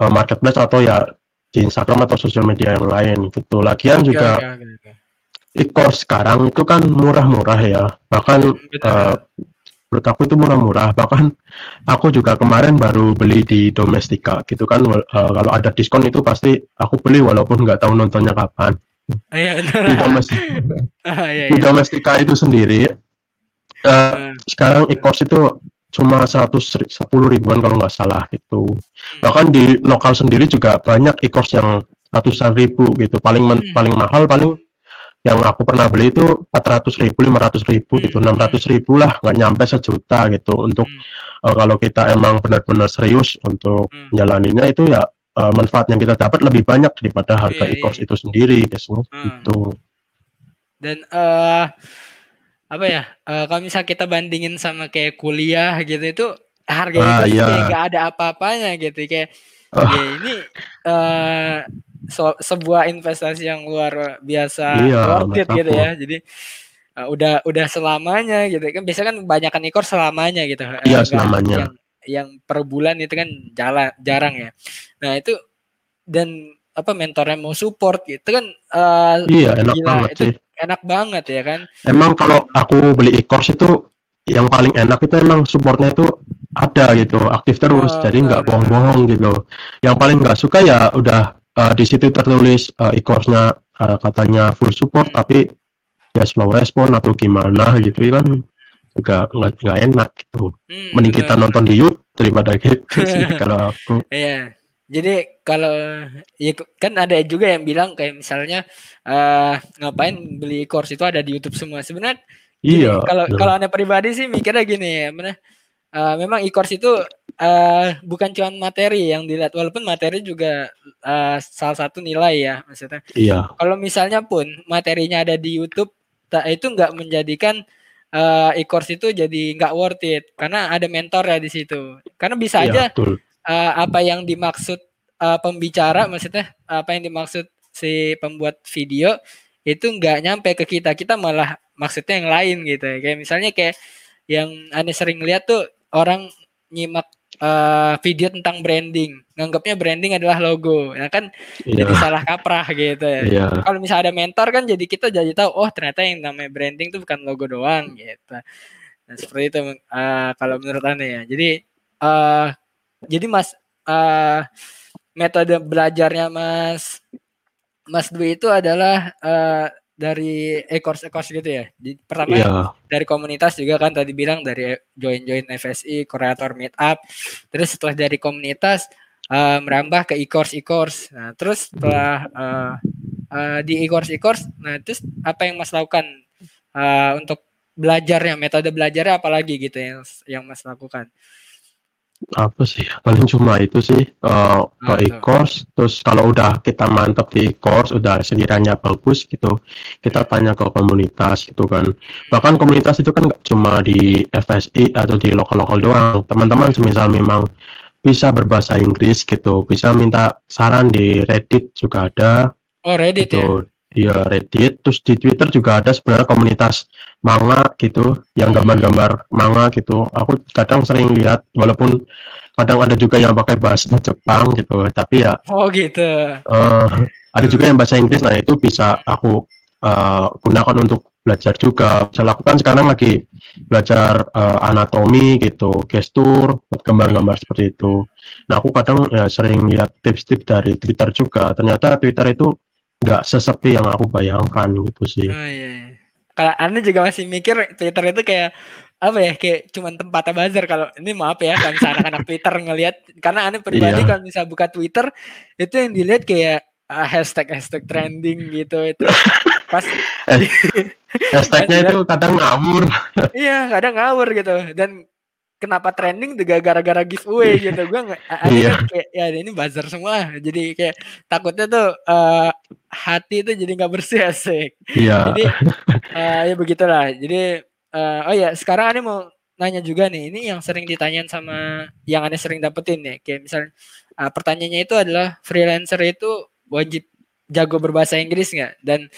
uh, marketplace atau ya di Instagram atau sosial media yang lain gitu. Lagian juga okay, okay e-course sekarang itu kan murah-murah ya. Bahkan uh, menurut aku itu murah-murah. Bahkan aku juga kemarin baru beli di Domestika gitu kan. Uh, kalau ada diskon itu pasti aku beli walaupun nggak tahu nontonnya kapan. Ah, iya, di Domestika ah, di iya. Domestika itu sendiri uh, sekarang e-course itu cuma seratus sepuluh ribuan kalau nggak salah itu bahkan di lokal sendiri juga banyak e-course yang ratusan ribu gitu. Paling hmm. paling mahal paling yang aku pernah beli itu 400 ribu, 500 ribu gitu, 600 ribu lah, nggak nyampe sejuta gitu. Untuk hmm. uh, kalau kita emang benar-benar serius untuk hmm. menjalaninya itu ya uh, manfaat yang kita dapat lebih banyak daripada harga iya, e-course iya. itu sendiri, guys. Hmm. Gitu. Dan uh, apa ya? Uh, kalau misalnya kita bandingin sama kayak kuliah gitu itu harga ah, itu iya. nggak ada apa-apanya gitu kayak uh. ya ini uh, so, sebuah investasi yang luar biasa iya, worth it gitu ya. Jadi uh, udah udah selamanya gitu kan biasanya kan banyakkan ikor selamanya gitu. Iya, uh, selamanya. Yang, yang per bulan itu kan jalan jarang ya. Nah, itu dan apa mentornya mau support gitu kan uh, iya enak gila, banget itu sih enak banget ya kan emang kalau aku beli e-course itu yang paling enak itu emang supportnya itu ada gitu aktif terus uh, jadi nggak bohong-bohong gitu yang paling nggak suka ya udah uh, di situ tertulis uh, e-course-nya uh, katanya full support tapi ya slow respon atau gimana gitu kan juga nggak enak gitu. Hmm, mending kita nonton di YouTube daripada gitu sih kalau aku. Iya jadi kalau ya kan ada juga yang bilang kayak misalnya uh, ngapain beli course itu ada di YouTube semua. Sebenarnya iya kalau kalau anda pribadi sih mikirnya gini ya mana uh, memang e-course itu uh, bukan cuma materi yang dilihat walaupun materi juga uh, salah satu nilai ya maksudnya. Iya. Kalau misalnya pun materinya ada di YouTube tak itu nggak menjadikan uh, e-course itu jadi nggak worth it karena ada mentor ya di situ. Karena bisa iya, aja uh, apa yang dimaksud uh, pembicara maksudnya apa yang dimaksud si pembuat video itu nggak nyampe ke kita kita malah maksudnya yang lain gitu ya kayak misalnya kayak yang aneh sering lihat tuh orang nyimak uh, video tentang branding. Nganggapnya branding adalah logo. Ya kan yeah. jadi salah kaprah gitu ya. Yeah. Kalau misalnya ada mentor kan jadi kita jadi tahu oh ternyata yang namanya branding itu bukan logo doang gitu. Nah, seperti itu uh, kalau menurut Anda ya. Jadi uh, jadi Mas uh, metode belajarnya Mas Mas Dwi itu adalah uh, dari ekors ekors gitu ya. Di, pertama yeah. dari komunitas juga kan tadi bilang dari join join FSI, kreator meetup. Terus setelah dari komunitas uh, merambah ke e-course e-course. Nah, terus setelah uh, uh, di e-course e-course, nah terus apa yang Mas lakukan uh, untuk belajarnya, metode belajarnya apalagi gitu yang yang Mas lakukan? Apa sih, paling cuma itu sih, uh, ke e-course, terus kalau udah kita mantap di course, udah sekiranya bagus gitu, kita tanya ke komunitas gitu kan. Bahkan komunitas itu kan nggak cuma di FSI atau di lokal-lokal doang, teman-teman semisal memang bisa berbahasa Inggris gitu, bisa minta saran di Reddit juga ada. Oh Reddit gitu. ya? Reddit, terus di Twitter juga ada sebenarnya komunitas manga gitu yang gambar-gambar manga gitu. Aku kadang sering lihat walaupun kadang ada juga yang pakai bahasa Jepang gitu tapi ya oh gitu. uh, ada juga yang bahasa Inggris. Nah itu bisa aku uh, gunakan untuk belajar juga. Saya lakukan sekarang lagi belajar uh, anatomi gitu gestur gambar-gambar seperti itu. Nah aku kadang ya, sering lihat tips-tips dari Twitter juga. Ternyata Twitter itu nggak sesepi yang aku bayangkan gitu sih. Oh, iya, iya. Kalau anda juga masih mikir Twitter itu kayak apa ya kayak cuman tempatnya buzzer. Kalau ini maaf ya kan anak-anak Twitter ngelihat karena anda pribadi iya. kalau bisa buka Twitter itu yang dilihat kayak uh, hashtag hashtag trending gitu itu. Pas hashtagnya itu kadang ngawur. Iya kadang ngawur gitu. Dan kenapa trending juga gara-gara giveaway gitu. Gue nggak iya. kayak ya ini buzzer semua. Jadi kayak takutnya tuh uh, hati itu jadi nggak bersih asik. Iya. jadi uh, ya begitulah. Jadi uh, oh ya sekarang aneh mau nanya juga nih. Ini yang sering ditanyain sama yang aneh sering dapetin nih. Kayak misalnya uh, pertanyaannya itu adalah freelancer itu wajib jago berbahasa Inggris nggak? Dan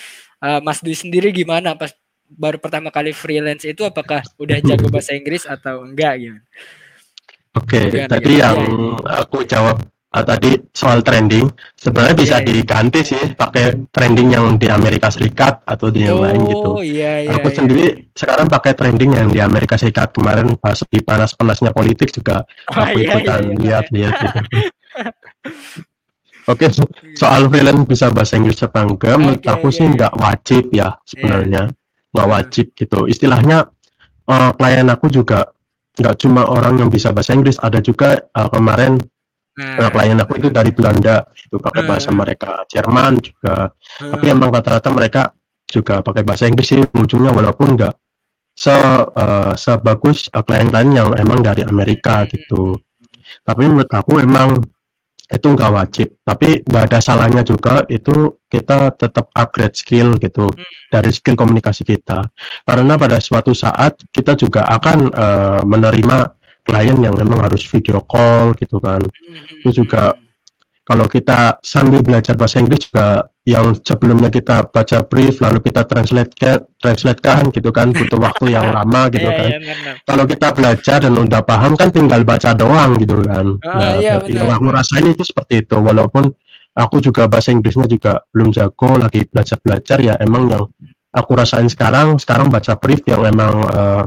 uh, Mas Dwi sendiri gimana pas baru pertama kali freelance itu apakah udah jago bahasa Inggris atau enggak gitu? Oke, okay, tadi yang aku jawab uh, tadi soal trending sebenarnya yeah, bisa yeah. diganti sih pakai trending yang di Amerika Serikat atau di yang oh, lain gitu. Iya, iya, aku iya. sendiri sekarang pakai trending yang di Amerika Serikat kemarin pas di panas-panasnya politik juga oh, aku iya, ikutan iya, iya. lihat-lihat gitu. Oke, okay, soal freelance bisa bahasa Inggris apa enggak? Menurut okay, aku yeah, sih nggak wajib ya sebenarnya. Yeah nggak wajib gitu istilahnya uh, klien aku juga nggak cuma orang yang bisa bahasa Inggris ada juga uh, kemarin hmm. uh, klien aku itu dari Belanda itu pakai hmm. bahasa mereka Jerman juga hmm. tapi emang rata-rata mereka juga pakai bahasa Inggris sih ujungnya walaupun nggak se uh, sebagus uh, klien-klien yang emang dari Amerika gitu tapi menurut aku emang itu nggak wajib tapi nggak ada salahnya juga itu kita tetap upgrade skill gitu hmm. dari skill komunikasi kita karena pada suatu saat kita juga akan uh, menerima klien yang memang harus video call gitu kan hmm. itu juga kalau kita sambil belajar bahasa Inggris juga yang sebelumnya kita baca brief lalu kita translate ke translate kan gitu kan butuh waktu yang lama gitu iya, kan. Iya, kalau kita belajar dan udah paham kan tinggal baca doang gitu kan. Oh, nah, iya, yang aku rasain itu seperti itu walaupun aku juga bahasa Inggrisnya juga belum jago lagi belajar belajar ya emang yang aku rasain sekarang sekarang baca brief yang emang uh,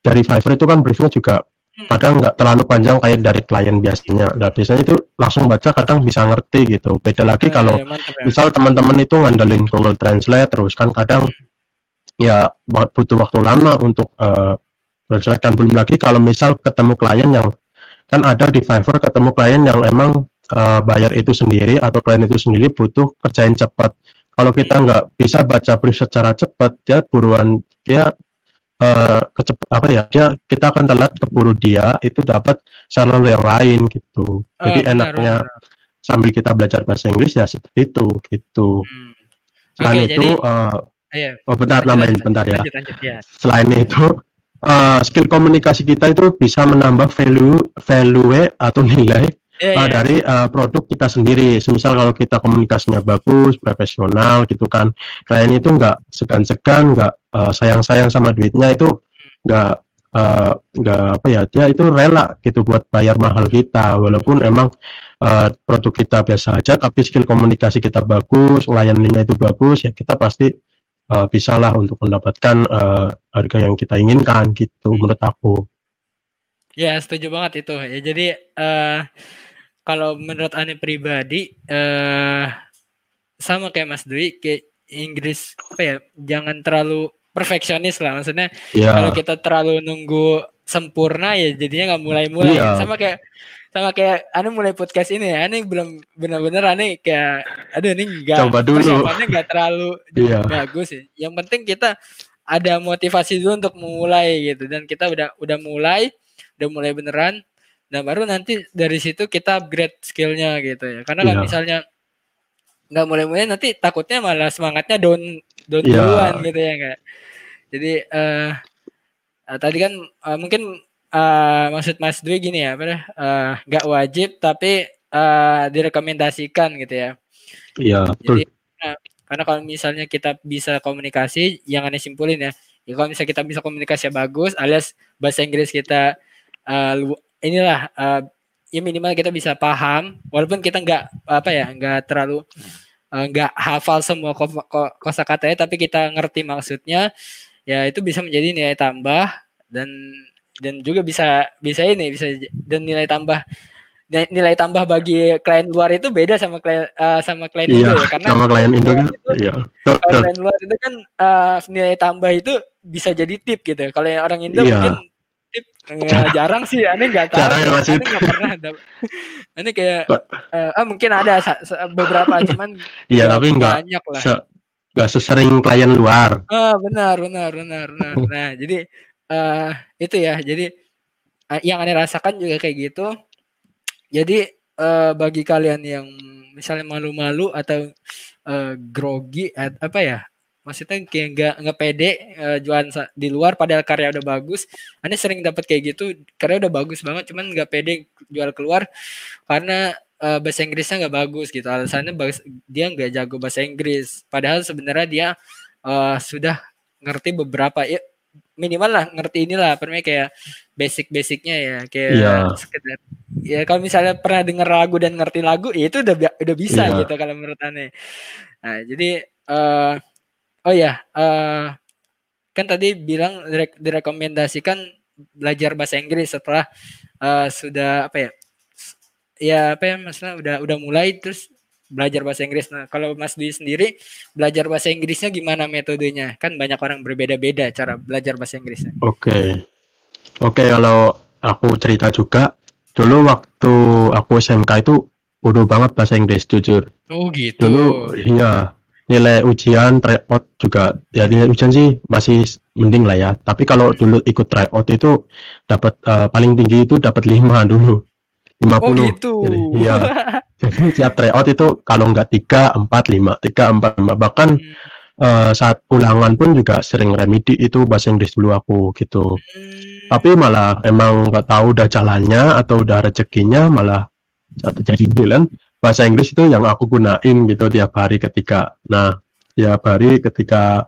dari Fiverr itu kan briefnya juga kadang nggak terlalu panjang kayak dari klien biasanya. Nah biasanya itu langsung baca kadang bisa ngerti gitu. Beda lagi ya, kalau ya, mantap, ya. misal teman-teman itu ngandelin Google Translate terus kan kadang ya butuh waktu lama untuk uh, jelek dan belum lagi kalau misal ketemu klien yang kan ada di Fiverr ketemu klien yang emang uh, bayar itu sendiri atau klien itu sendiri butuh kerjain cepat kalau kita nggak bisa baca brief secara cepat ya buruan dia uh, kecep apa ya dia kita akan telat keburu dia itu dapat channel yang lain gitu jadi uh, enaknya benar. sambil kita belajar bahasa Inggris ya seperti itu gitu hmm. selain okay, itu jadi, uh, iya. oh bentar nambahin bentar ya. Lanjut, lanjut, ya selain itu uh, skill komunikasi kita itu bisa menambah value value atau nilai yeah, uh, yeah. dari uh, produk kita sendiri. Misal kalau kita komunikasinya bagus, profesional gitu kan, klien itu nggak segan-segan, nggak uh, sayang-sayang sama duitnya itu nggak nggak uh, apa ya dia itu rela gitu buat bayar mahal kita. Walaupun emang uh, produk kita biasa aja tapi skill komunikasi kita bagus layanannya itu bagus ya kita pasti uh, bisa lah untuk mendapatkan uh, harga yang kita inginkan gitu menurut aku. Ya setuju banget itu. Ya jadi uh, kalau menurut Ane pribadi uh, sama kayak Mas Dwi kayak Inggris apa ya jangan terlalu perfeksionis lah maksudnya yeah. kalau kita terlalu nunggu sempurna ya jadinya nggak mulai-mulai yeah. sama kayak sama kayak Ane mulai podcast ini ya Ane belum benar-benar Ane kayak aduh ini nggak coba dulu nggak terlalu yeah. bagus ya yang penting kita ada motivasi dulu untuk memulai gitu dan kita udah udah mulai udah mulai beneran Nah baru nanti dari situ kita upgrade skillnya gitu ya. Karena kalau yeah. misalnya nggak mulai-mulai nanti takutnya malah semangatnya down down yeah. duluan gitu ya enggak. Jadi uh, uh, tadi kan uh, mungkin uh, maksud Mas Dwi gini ya, apa uh, nggak wajib tapi uh, direkomendasikan gitu ya. Iya, betul. Jadi, uh, karena kalau misalnya kita bisa komunikasi, yang aneh simpulin ya, ya kalau misalnya kita bisa komunikasi bagus, alias bahasa Inggris kita uh, inilah uh, ya minimal kita bisa paham walaupun kita nggak apa ya nggak terlalu nggak uh, hafal semua ko ko kosakatanya tapi kita ngerti maksudnya ya itu bisa menjadi nilai tambah dan dan juga bisa bisa ini bisa dan nilai tambah nilai tambah bagi klien luar itu beda sama klien uh, sama klien iya, Indo ya karena sama klien Indo kan iya. klien luar itu kan uh, nilai tambah itu bisa jadi tip gitu kalau orang Indo iya. mungkin Nggak, jarang sih, aneh nggak tahu. Jarang ya, aneh nggak pernah ada. Aneh kayak, uh, ah, mungkin ada beberapa, cuman iya tapi nggak banyak lah. Se nggak sesering klien luar. Ah, benar, benar, benar, benar. Nah, jadi uh, itu ya, jadi uh, yang aneh rasakan juga kayak gitu. Jadi uh, bagi kalian yang misalnya malu-malu atau uh, grogi, apa ya, maksudnya kayak nggak nggak pede uh, jualan di luar padahal karya udah bagus anda sering dapat kayak gitu karya udah bagus banget cuman nggak pede jual keluar karena uh, bahasa Inggrisnya nggak bagus gitu alasannya bagus, dia nggak jago bahasa Inggris padahal sebenarnya dia uh, sudah ngerti beberapa ya minimal lah ngerti inilah pernah kayak basic-basicnya ya kayak yeah. sekedar ya kalau misalnya pernah denger lagu dan ngerti lagu ya itu udah udah bisa yeah. gitu kalau menurut aneh nah jadi uh, Oh ya, uh, kan tadi bilang direkomendasikan belajar bahasa Inggris setelah uh, sudah apa ya? Ya apa ya maksudnya udah udah mulai terus belajar bahasa Inggris. Nah, kalau Mas Dwi sendiri belajar bahasa Inggrisnya gimana metodenya? Kan banyak orang berbeda-beda cara belajar bahasa Inggrisnya. Oke. Okay. Oke, okay, kalau aku cerita juga dulu waktu aku SMK itu bodoh banget bahasa Inggris jujur. Oh gitu. Dulu iya nilai ujian tryout juga ya nilai ujian sih masih mending lah ya. Tapi kalau dulu ikut tryout itu dapat uh, paling tinggi itu dapat lima dulu. 50 oh gitu. jadi iya. Jadi siap tryout itu kalau enggak tiga empat lima tiga empat lima. Bahkan hmm. uh, saat ulangan pun juga sering remedi itu bahasa Inggris dulu aku gitu. Hmm. tapi malah emang nggak tahu udah jalannya atau udah rezekinya malah jadi bulan bahasa Inggris itu yang aku gunain gitu tiap hari ketika nah tiap hari ketika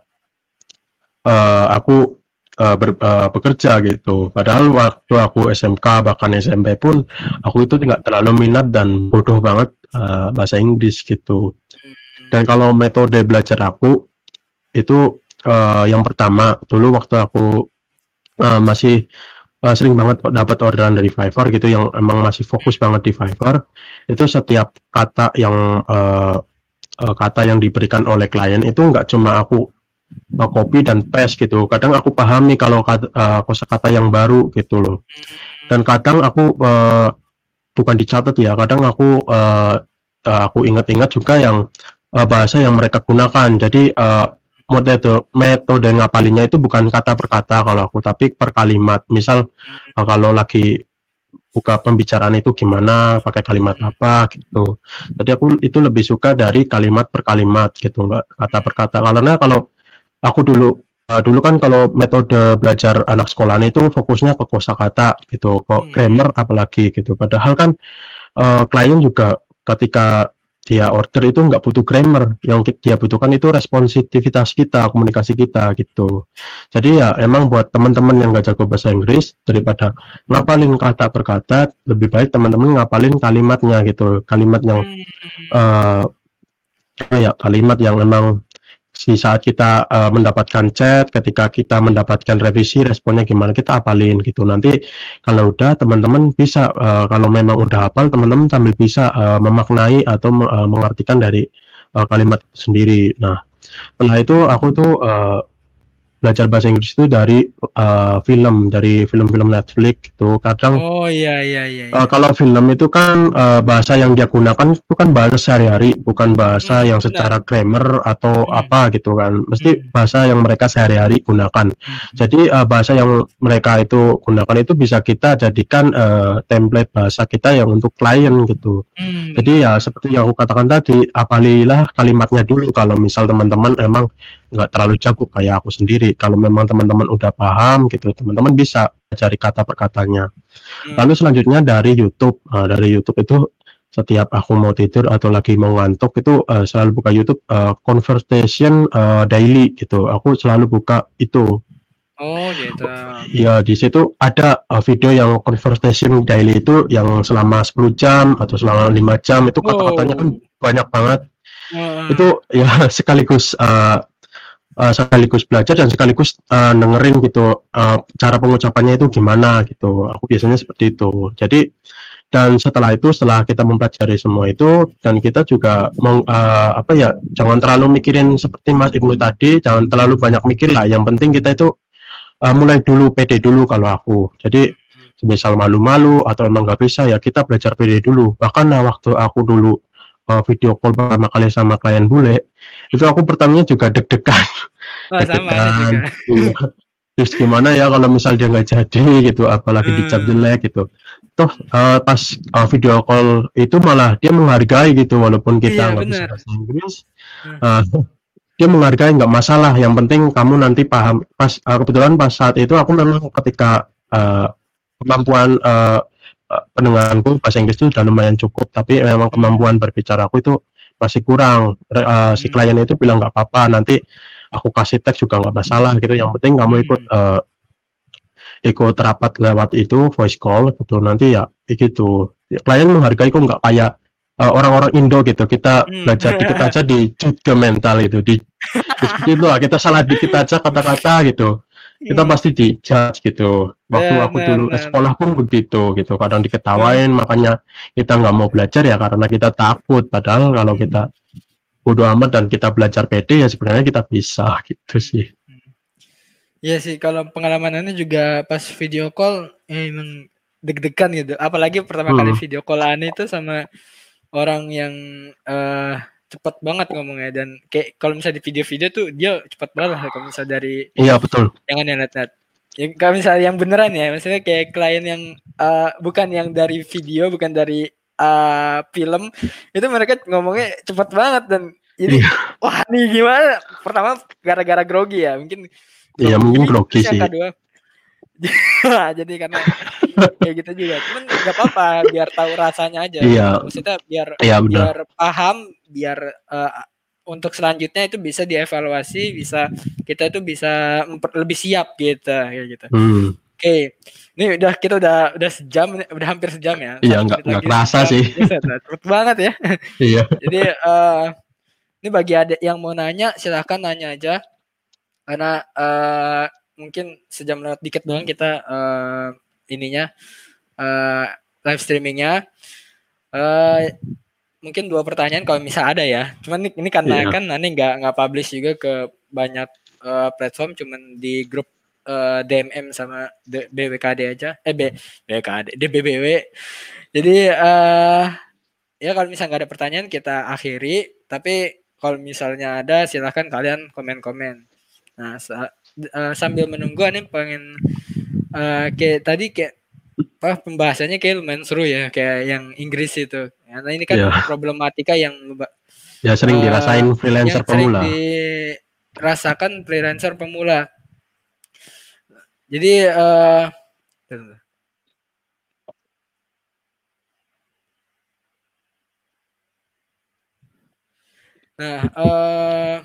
uh, aku uh, ber, uh, bekerja gitu. Padahal waktu aku SMK bahkan SMP pun aku itu tidak terlalu minat dan bodoh banget uh, bahasa Inggris gitu. Dan kalau metode belajar aku itu uh, yang pertama dulu waktu aku uh, masih uh, sering banget dapat orderan dari Fiverr gitu yang emang masih fokus banget di Fiverr itu setiap kata yang uh, uh, kata yang diberikan oleh klien itu nggak cuma aku uh, copy dan paste gitu. Kadang aku pahami kalau kata, uh, kosakata yang baru gitu loh. Dan kadang aku uh, bukan dicatat ya, kadang aku uh, uh, aku ingat-ingat juga yang uh, bahasa yang mereka gunakan. Jadi uh, metode metode ngapalinnya itu bukan kata per kata kalau aku, tapi per kalimat. Misal uh, kalau lagi buka pembicaraan itu gimana, pakai kalimat apa gitu. Jadi aku itu lebih suka dari kalimat per kalimat gitu, enggak kata per kata. Karena kalau aku dulu uh, dulu kan kalau metode belajar anak sekolah itu fokusnya ke kosakata gitu, kok hmm. grammar apalagi gitu. Padahal kan uh, klien juga ketika dia order itu nggak butuh grammar. Yang dia butuhkan itu responsivitas kita komunikasi kita gitu. Jadi ya emang buat teman-teman yang nggak jago bahasa Inggris daripada ngapalin kata per kata lebih baik teman-teman ngapalin kalimatnya gitu. Kalimat yang uh, ya kalimat yang memang di saat kita uh, mendapatkan chat, ketika kita mendapatkan revisi, responnya gimana kita apalin gitu. Nanti kalau udah teman-teman bisa uh, kalau memang udah hafal, teman-teman sambil bisa uh, memaknai atau uh, mengartikan dari uh, kalimat sendiri. Nah, setelah itu aku tuh uh, belajar bahasa Inggris itu dari uh, film dari film-film Netflix itu kadang oh iya iya iya, iya. Uh, kalau film itu kan uh, bahasa yang dia gunakan itu kan bahasa sehari-hari bukan bahasa hmm, yang secara grammar atau hmm. apa gitu kan mesti hmm. bahasa yang mereka sehari-hari gunakan hmm. jadi uh, bahasa yang mereka itu gunakan itu bisa kita jadikan uh, template bahasa kita yang untuk klien gitu hmm. jadi ya seperti yang aku katakan tadi apalilah kalimatnya dulu kalau misal teman-teman emang nggak terlalu jago kayak aku sendiri. Kalau memang teman-teman udah paham gitu, teman-teman bisa cari kata perkatanya. Hmm. Lalu selanjutnya dari YouTube. Nah, dari YouTube itu setiap aku mau tidur atau lagi mau ngantuk itu uh, selalu buka YouTube uh, conversation uh, daily gitu. Aku selalu buka itu. Oh gitu. Ya di situ ada uh, video yang conversation daily itu yang selama 10 jam atau selama lima jam itu kata-katanya kan banyak banget. Uh. Itu ya sekaligus uh, uh, sekaligus belajar dan sekaligus uh, dengerin gitu uh, cara pengucapannya itu gimana gitu. Aku biasanya seperti itu. Jadi dan setelah itu setelah kita mempelajari semua itu dan kita juga meng, uh, apa ya jangan terlalu mikirin seperti Mas Ibnu tadi jangan terlalu banyak mikir lah yang penting kita itu uh, mulai dulu pede dulu kalau aku jadi misal malu-malu atau emang nggak bisa ya kita belajar pede dulu bahkan nah, waktu aku dulu uh, video call pertama kali sama klien bule itu aku pertamanya juga deg-degan. Oh, deg-degan iya. terus gimana ya kalau misal dia nggak jadi gitu apalagi hmm. dicap jelek gitu. Toh uh, pas uh, video call itu malah dia menghargai gitu walaupun kita iya, nggak bisa bahasa Inggris uh, dia menghargai nggak masalah. Yang penting kamu nanti paham. Pas uh, kebetulan pas saat itu aku memang ketika uh, kemampuan uh, pendengaranku bahasa Inggris itu sudah lumayan cukup tapi memang kemampuan berbicara aku itu masih kurang. Uh, si hmm. klien itu bilang nggak apa-apa nanti aku kasih teks juga nggak masalah gitu. Yang penting kamu ikut uh, ikut rapat lewat itu voice call gitu. Nanti ya begitu klien menghargai kok nggak kayak uh, orang-orang Indo gitu. Kita hmm. belajar dikit aja di juga mental itu di, di itu lah. Kita salah dikit aja kata-kata gitu kita hmm. pasti dijudge gitu. Waktu yeah, aku man, dulu man. sekolah pun begitu gitu. Kadang diketawain, hmm. makanya kita nggak mau belajar ya karena kita takut. Padahal kalau kita bodoh amat dan kita belajar PD ya sebenarnya kita bisa gitu sih. Iya sih, kalau pengalaman ini juga pas video call ya emang deg-degan gitu. Apalagi pertama hmm. kali video call aneh itu sama orang yang uh, cepat banget ngomongnya. Dan kayak kalau misalnya di video-video tuh dia cepat banget lah kalau misalnya dari iya betul. Jangan yang net-net ya kalau misalnya yang beneran ya maksudnya kayak klien yang uh, bukan yang dari video bukan dari uh, film itu mereka ngomongnya cepat banget dan jadi iya. wah nih gimana? Pertama gara-gara grogi ya mungkin iya mungkin grogi sih. kedua jadi karena kayak gitu juga. Cuman nggak apa-apa biar tahu rasanya aja. Iya. maksudnya biar iya, biar paham biar uh, untuk selanjutnya itu bisa dievaluasi bisa kita itu bisa lebih siap gitu kayak gitu. Hmm. oke. Okay. ini udah kita udah udah sejam udah hampir sejam ya. Iya nggak nggak kerasa sih. cepet banget ya. Iya. Jadi uh, ini bagi adik yang mau nanya silahkan nanya aja. Karena uh, mungkin sejam lewat dikit doang kita uh, ininya uh, live streamingnya. Uh, mungkin dua pertanyaan kalau misal ada ya. Cuman ini, ini karena yeah. kan nanti nggak nggak publish juga ke banyak uh, platform cuman di grup uh, DMM sama BWKD aja eh B BWKD DBBW jadi uh, ya kalau misalnya nggak ada pertanyaan kita akhiri tapi kalau misalnya ada silahkan kalian komen-komen nah uh, sambil menunggu nih pengen uh, kayak tadi kayak apa pembahasannya kayak lumayan seru ya kayak yang Inggris itu. Karena ini kan yeah. problematika yang ya sering uh, dirasain freelancer yang pemula. sering dirasakan freelancer pemula. Jadi uh, Nah, uh,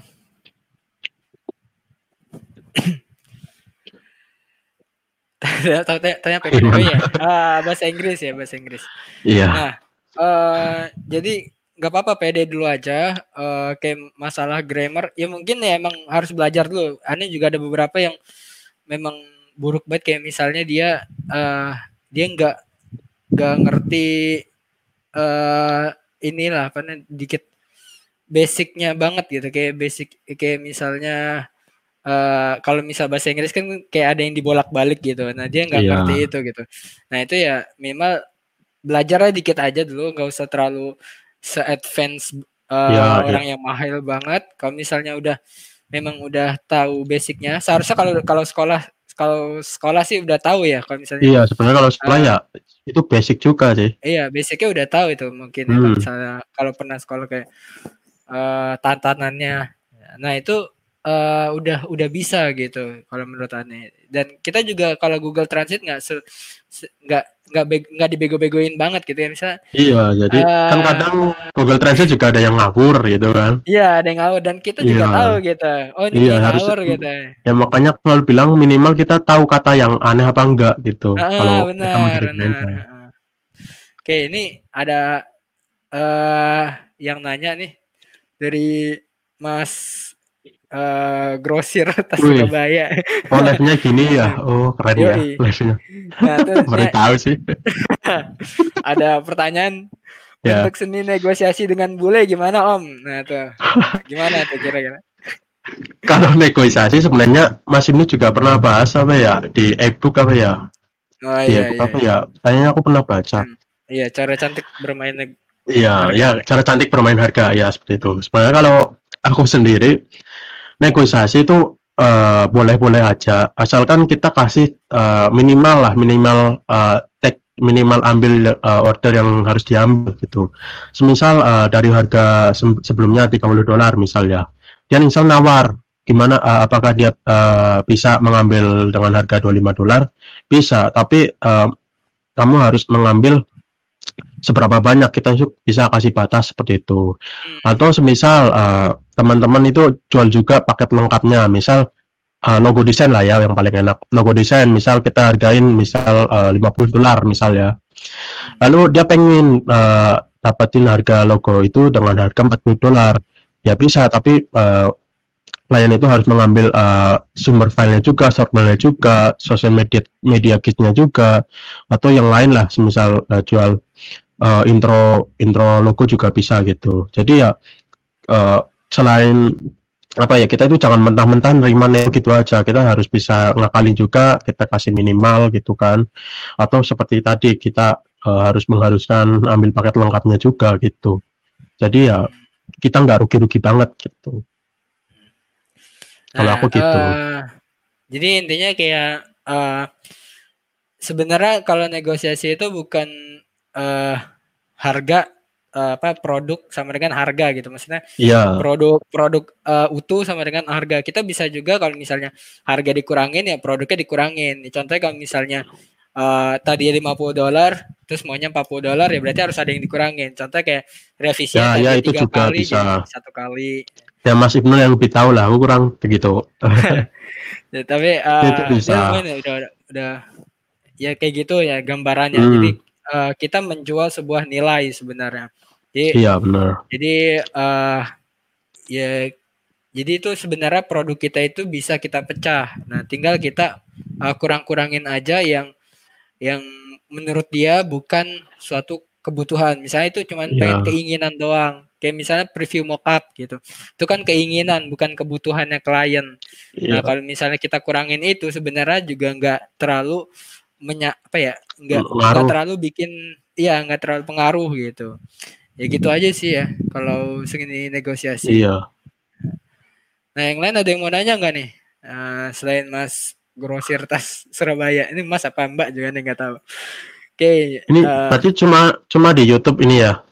tanya, tanya ya? Ah, bahasa Inggris ya, bahasa Inggris. Iya. Nah, uh, jadi nggak apa-apa pede dulu aja. Uh, kayak masalah grammar, ya mungkin ya emang harus belajar dulu. Aneh juga ada beberapa yang memang buruk banget kayak misalnya dia uh, dia nggak nggak ngerti uh, inilah apa dikit basicnya banget gitu kayak basic kayak misalnya uh, kalau misal bahasa Inggris kan kayak ada yang dibolak-balik gitu nah dia nggak yeah. ngerti itu gitu nah itu ya memang belajarnya dikit aja dulu nggak usah terlalu se-advance uh, yeah, orang yeah. yang mahal banget kalau misalnya udah memang udah tahu basicnya seharusnya kalau kalau sekolah kalau sekolah sih udah tahu ya kalau misalnya iya sebenarnya kalau sekolah uh, ya itu basic juga sih iya basicnya udah tahu itu mungkin hmm. ya, kalau hmm. misalnya kalau pernah sekolah kayak uh, tantanannya. Nah itu uh, udah udah bisa gitu kalau menurut aneh. Dan kita juga kalau Google Translate nggak nggak nggak nggak dibego-begoin banget gitu ya misalnya. Iya, jadi uh, kan kadang Google Translate juga ada yang ngawur gitu kan. Iya, ada yang ngawur dan kita juga iya. tahu gitu. Oh ini iya, harus, ngawur gitu. Ya makanya selalu bilang minimal kita tahu kata yang aneh apa enggak gitu. Uh, kalau benar, kita benar. Oke, ini ada uh, yang nanya nih dari Mas uh, grosir Tasikmalaya. Oh, live-nya gini ya. Oh, keren ya live-nya. Nah, Baru tahu sih. ada pertanyaan ya. untuk seni negosiasi dengan bule gimana Om? Nah, tuh. Gimana tuh kira-kira? Kalau negosiasi sebenarnya Mas ini juga pernah bahas apa ya di e-book apa ya? Oh iya, iya, apa iya. ya? Kayaknya aku pernah baca. Hmm. Iya, cara cantik bermain Iya, ya cara cantik bermain harga ya seperti itu. Sebenarnya kalau aku sendiri negosiasi itu uh, boleh-boleh aja, asalkan kita kasih uh, minimal lah, minimal uh, take minimal ambil uh, order yang harus diambil gitu. Semisal uh, dari harga se sebelumnya 30 dolar misalnya, dia misal nawar gimana uh, apakah dia uh, bisa mengambil dengan harga 25 dolar? Bisa, tapi uh, kamu harus mengambil seberapa banyak kita bisa kasih batas seperti itu hmm. atau semisal uh, teman-teman itu jual juga paket lengkapnya. Misal uh, logo desain lah ya yang paling enak. Logo desain misal kita hargain misal uh, 50 dolar misal ya. Lalu dia pengen uh, dapetin harga logo itu dengan harga 40 dolar. Ya bisa tapi uh, klien itu harus mengambil uh, sumber filenya juga, filenya juga, sosial media media kitnya juga, atau yang lain lah, semisal uh, jual uh, intro intro logo juga bisa gitu. Jadi ya uh, selain apa ya kita itu jangan mentah-mentah nerima gitu aja. Kita harus bisa ngakalin juga kita kasih minimal gitu kan. Atau seperti tadi kita uh, harus mengharuskan ambil paket lengkapnya juga gitu. Jadi ya kita nggak rugi-rugi banget gitu. Kalau nah, aku gitu. uh, jadi intinya kayak uh, sebenarnya kalau negosiasi itu bukan uh, harga uh, apa produk sama dengan harga gitu maksudnya yeah. produk produk uh, utuh sama dengan harga kita bisa juga kalau misalnya harga dikurangin ya produknya dikurangin contohnya kalau misalnya uh, tadi 50 dolar terus maunya 40 dolar ya berarti harus ada yang dikurangin contoh kayak revisi ya, ya, itu juga kali bisa. satu kali ya Mas Ibnu yang lebih tahu lah aku kurang begitu ya, tapi uh, itu bisa. Ya, udah, udah, udah ya kayak gitu ya gambarannya hmm. jadi uh, kita menjual sebuah nilai sebenarnya. Jadi, iya benar. Jadi uh, ya jadi itu sebenarnya produk kita itu bisa kita pecah. Nah, tinggal kita uh, kurang-kurangin aja yang yang menurut dia bukan suatu kebutuhan. Misalnya itu cuma ya. pengen keinginan doang. kayak misalnya preview mockup gitu itu kan keinginan bukan kebutuhannya klien yeah. nah kalau misalnya kita kurangin itu sebenarnya juga nggak terlalu menya apa ya nggak nggak terlalu bikin iya nggak terlalu pengaruh gitu ya gitu aja sih ya kalau segini negosiasi. Iya. Nah yang lain ada yang mau nanya nggak nih? Uh, selain mas grosir tas Surabaya ini mas apa mbak juga nih nggak tahu. Oke okay, ini uh, berarti cuma cuma di YouTube ini ya?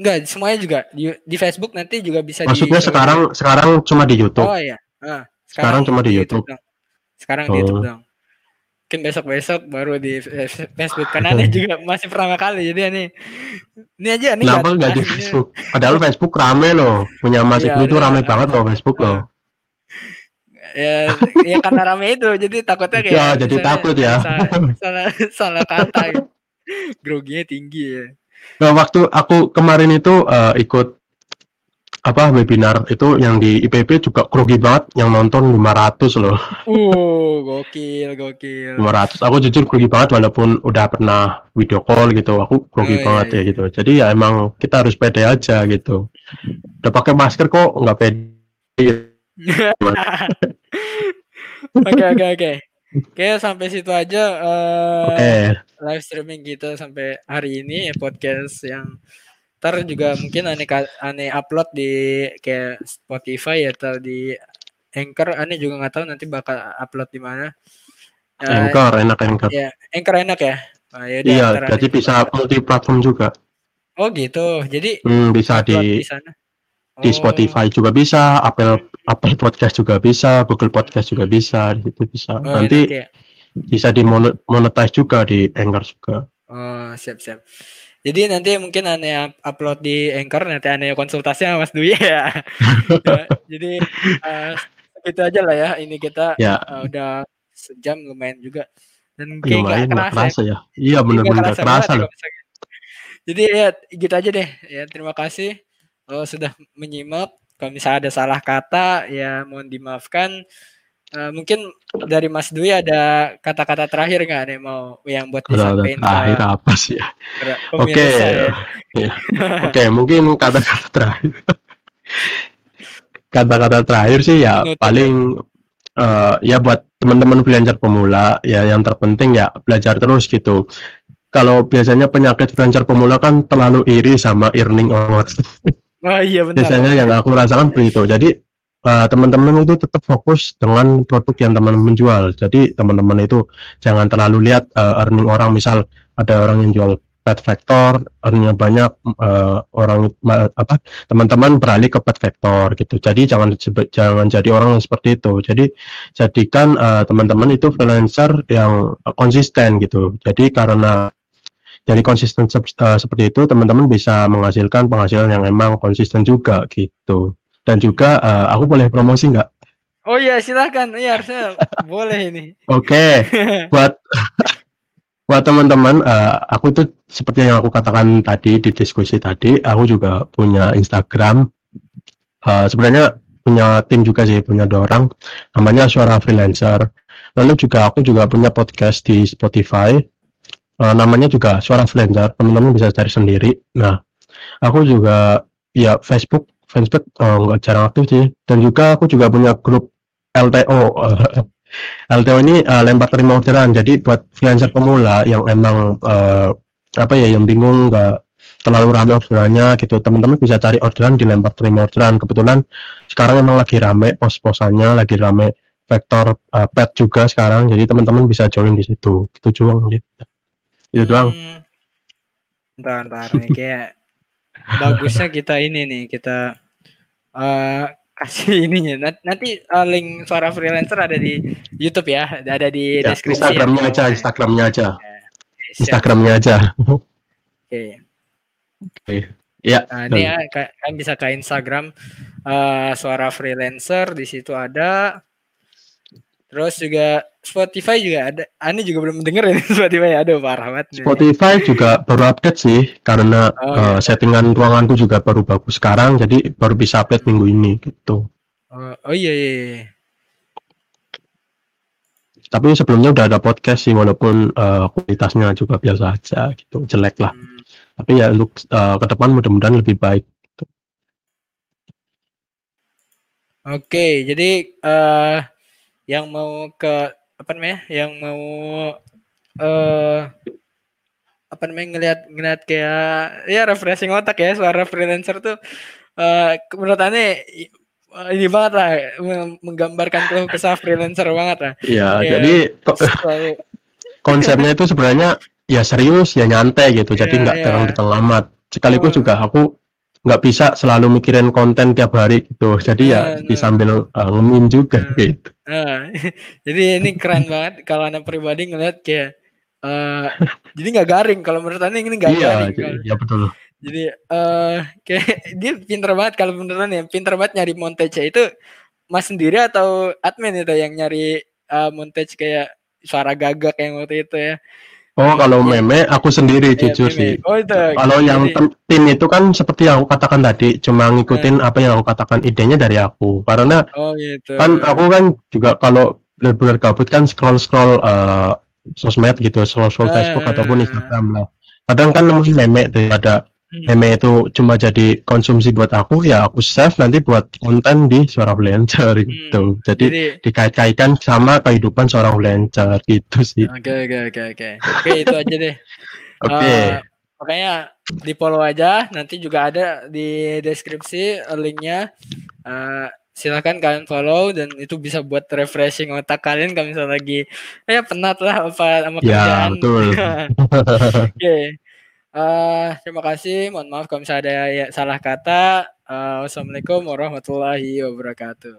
Enggak, semuanya juga di, di Facebook nanti juga bisa Maksudnya di sekarang sekarang cuma di YouTube. Oh iya. Uh, sekarang, sekarang cuma di YouTube. YouTube? sekarang oh. di YouTube dong mungkin besok-besok baru di Facebook karena ini juga masih pertama kali jadi ini ini aja nih kenapa nggak di Facebook? Padahal Facebook rame loh punya Mas iya, itu rame banget loh Facebook loh. Ya ya karena rame itu jadi takutnya kayak ya jadi takut ya. salah salah, salah kata. Gitu. groginya tinggi ya. Nah waktu aku kemarin itu uh, ikut apa webinar itu yang di IPB juga grogi banget yang nonton 500 loh. Uh, gokil, gokil. 500. Aku jujur grogi banget walaupun udah pernah video call gitu. Aku grogi oh, iya, banget iya. ya gitu. Jadi ya emang kita harus pede aja gitu. Udah pakai masker kok nggak pede. Oke, oke, oke. Oke, sampai situ aja uh, okay. live streaming kita sampai hari ini ya podcast yang ntar juga mungkin aneh aneh upload di kayak Spotify ya atau di Anchor. Aneh juga nggak tahu nanti bakal upload di mana. Uh, Anchor enak Anchor. ya Anchor enak ya? Oh, ya iya jadi bisa multi platform juga. Oh gitu. Jadi hmm, bisa di di, sana. Oh. di Spotify juga bisa Apple Apple Podcast juga bisa Google Podcast juga bisa itu bisa. Oh, nanti ya. bisa dimonetize juga di Anchor juga. Oh siap siap jadi nanti mungkin aneh upload di Anchor nanti aneh konsultasi sama Mas Dwi ya. ya jadi uh, itu aja lah ya. Ini kita ya. uh, udah sejam lumayan juga. Dan kayak lumayan gak kerasa, kerasa ya. Iya benar-benar kerasa, kerasa loh. Jadi ya gitu aja deh. Ya terima kasih oh, sudah menyimak. Kalau misalnya ada salah kata ya mohon dimaafkan. Uh, mungkin dari Mas Dwi ada kata-kata terakhir nggak nih mau yang buat disampaikan terakhir apa sih ya? Oke, okay. ya. oke okay, mungkin kata-kata terakhir. kata-kata terakhir sih ya Menurut paling uh, ya buat teman-teman belajar pemula ya yang terpenting ya belajar terus gitu. Kalau biasanya penyakit belajar pemula kan terlalu iri sama earning awards. Oh iya benar. Biasanya yang aku rasakan begitu. Jadi uh, teman-teman itu tetap fokus dengan produk yang teman-teman jual. Jadi teman-teman itu jangan terlalu lihat uh, earning orang. Misal ada orang yang jual pet vector, earningnya banyak, uh, orang apa teman-teman beralih ke pet vector gitu. Jadi jangan jangan jadi orang yang seperti itu. Jadi jadikan uh, teman-teman itu freelancer yang konsisten gitu. Jadi karena jadi konsisten uh, seperti itu teman-teman bisa menghasilkan penghasilan yang emang konsisten juga gitu. Dan juga uh, aku boleh promosi nggak? Oh iya silakan, iya harusnya boleh ini. Oke, okay. buat buat teman-teman, uh, aku itu seperti yang aku katakan tadi di diskusi tadi, aku juga punya Instagram. Uh, sebenarnya punya tim juga sih, punya dua orang, namanya Suara Freelancer. Lalu juga aku juga punya podcast di Spotify, uh, namanya juga Suara Freelancer. Teman-teman bisa cari sendiri. Nah, aku juga ya Facebook fanspage oh, nggak jarang aktif sih. Dan juga aku juga punya grup LTO LTO ini uh, lempar terima orderan. Jadi buat freelancer pemula yang emang uh, apa ya yang bingung nggak terlalu ramai orderannya gitu teman-teman bisa cari orderan di lempar terima orderan. Kebetulan sekarang emang lagi rame pos-posannya lagi rame vektor uh, pet juga sekarang. Jadi teman-teman bisa join di situ. Gitu juang gitu itu doang. Hmm. Ntar, ntar, kayak bagusnya kita ini nih kita uh, kasih ininya. Nanti uh, link suara freelancer ada di YouTube ya. Ada di ya, deskripsi. Instagramnya ya. aja Instagramnya aja. Ya, Instagramnya aja. Oke. Okay. oke. Okay. ya. Nah, ini ya kan bisa ke Instagram. Uh, suara freelancer di situ ada Terus juga Spotify juga ada. Ani juga belum dengerin Spotify. Aduh parah banget. Spotify juga baru update sih karena oh, uh, settingan ruanganku juga baru bagus sekarang jadi baru bisa update minggu ini gitu. Oh, oh iya, iya iya. Tapi sebelumnya udah ada podcast sih walaupun uh, kualitasnya juga biasa aja gitu, jelek lah. Hmm. Tapi ya untuk uh, ke depan mudah-mudahan lebih baik. Gitu. Oke, jadi uh, yang mau ke apa namanya? Yang mau uh, apa namanya ngelihat ngelihat kayak ya refreshing otak ya suara freelancer tuh uh, menurut aneh ini banget lah menggambarkan keluh kesah freelancer banget lah. Iya, jadi konsepnya itu sebenarnya ya serius ya nyantai gitu, jadi iya, nggak yeah, terang terang amat. Sekaligus oh. juga aku nggak bisa selalu mikirin konten tiap hari gitu. Jadi ya nah, di sambil uh, ngemin juga nah, gitu. nah, jadi ini keren banget kalau anak pribadi ngeliat kayak uh, jadi nggak garing. Kalau menurut anda ini nggak iya, garing kan? iya betul. Jadi uh, kayak dia pinter banget kalau beneran ya. Pinter banget nyari montage itu mas sendiri atau admin itu yang nyari uh, montage kayak suara gagak yang waktu itu ya Oh, kalau ya. meme aku sendiri ya, jujur sih. Oh, itu. Kalau yang tim itu kan seperti yang aku katakan tadi, cuma ngikutin ya. apa yang aku katakan idenya dari aku. Karena oh, gitu. kan aku kan juga kalau benar-benar gabut kan scroll-scroll uh, sosmed gitu, scroll, scroll Facebook ataupun Instagram lah. Kadang kan nemu meme tuh ada. Meme itu cuma jadi konsumsi buat aku ya aku save nanti buat konten di suara freelancer hmm. gitu jadi, jadi dikait-kaitkan sama kehidupan seorang freelancer gitu sih oke oke oke oke oke itu aja deh oke okay. uh, makanya di follow aja nanti juga ada di deskripsi linknya uh, silakan kalian follow dan itu bisa buat refreshing otak kalian kalau misalnya lagi ya penat lah apa sama ya, kerjaan. betul. Oke. okay. Uh, terima kasih. Mohon maaf kalau misalnya ada ya, salah kata. Uh, wassalamualaikum warahmatullahi wabarakatuh.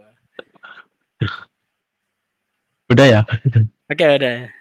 Udah ya? Oke, okay, udah.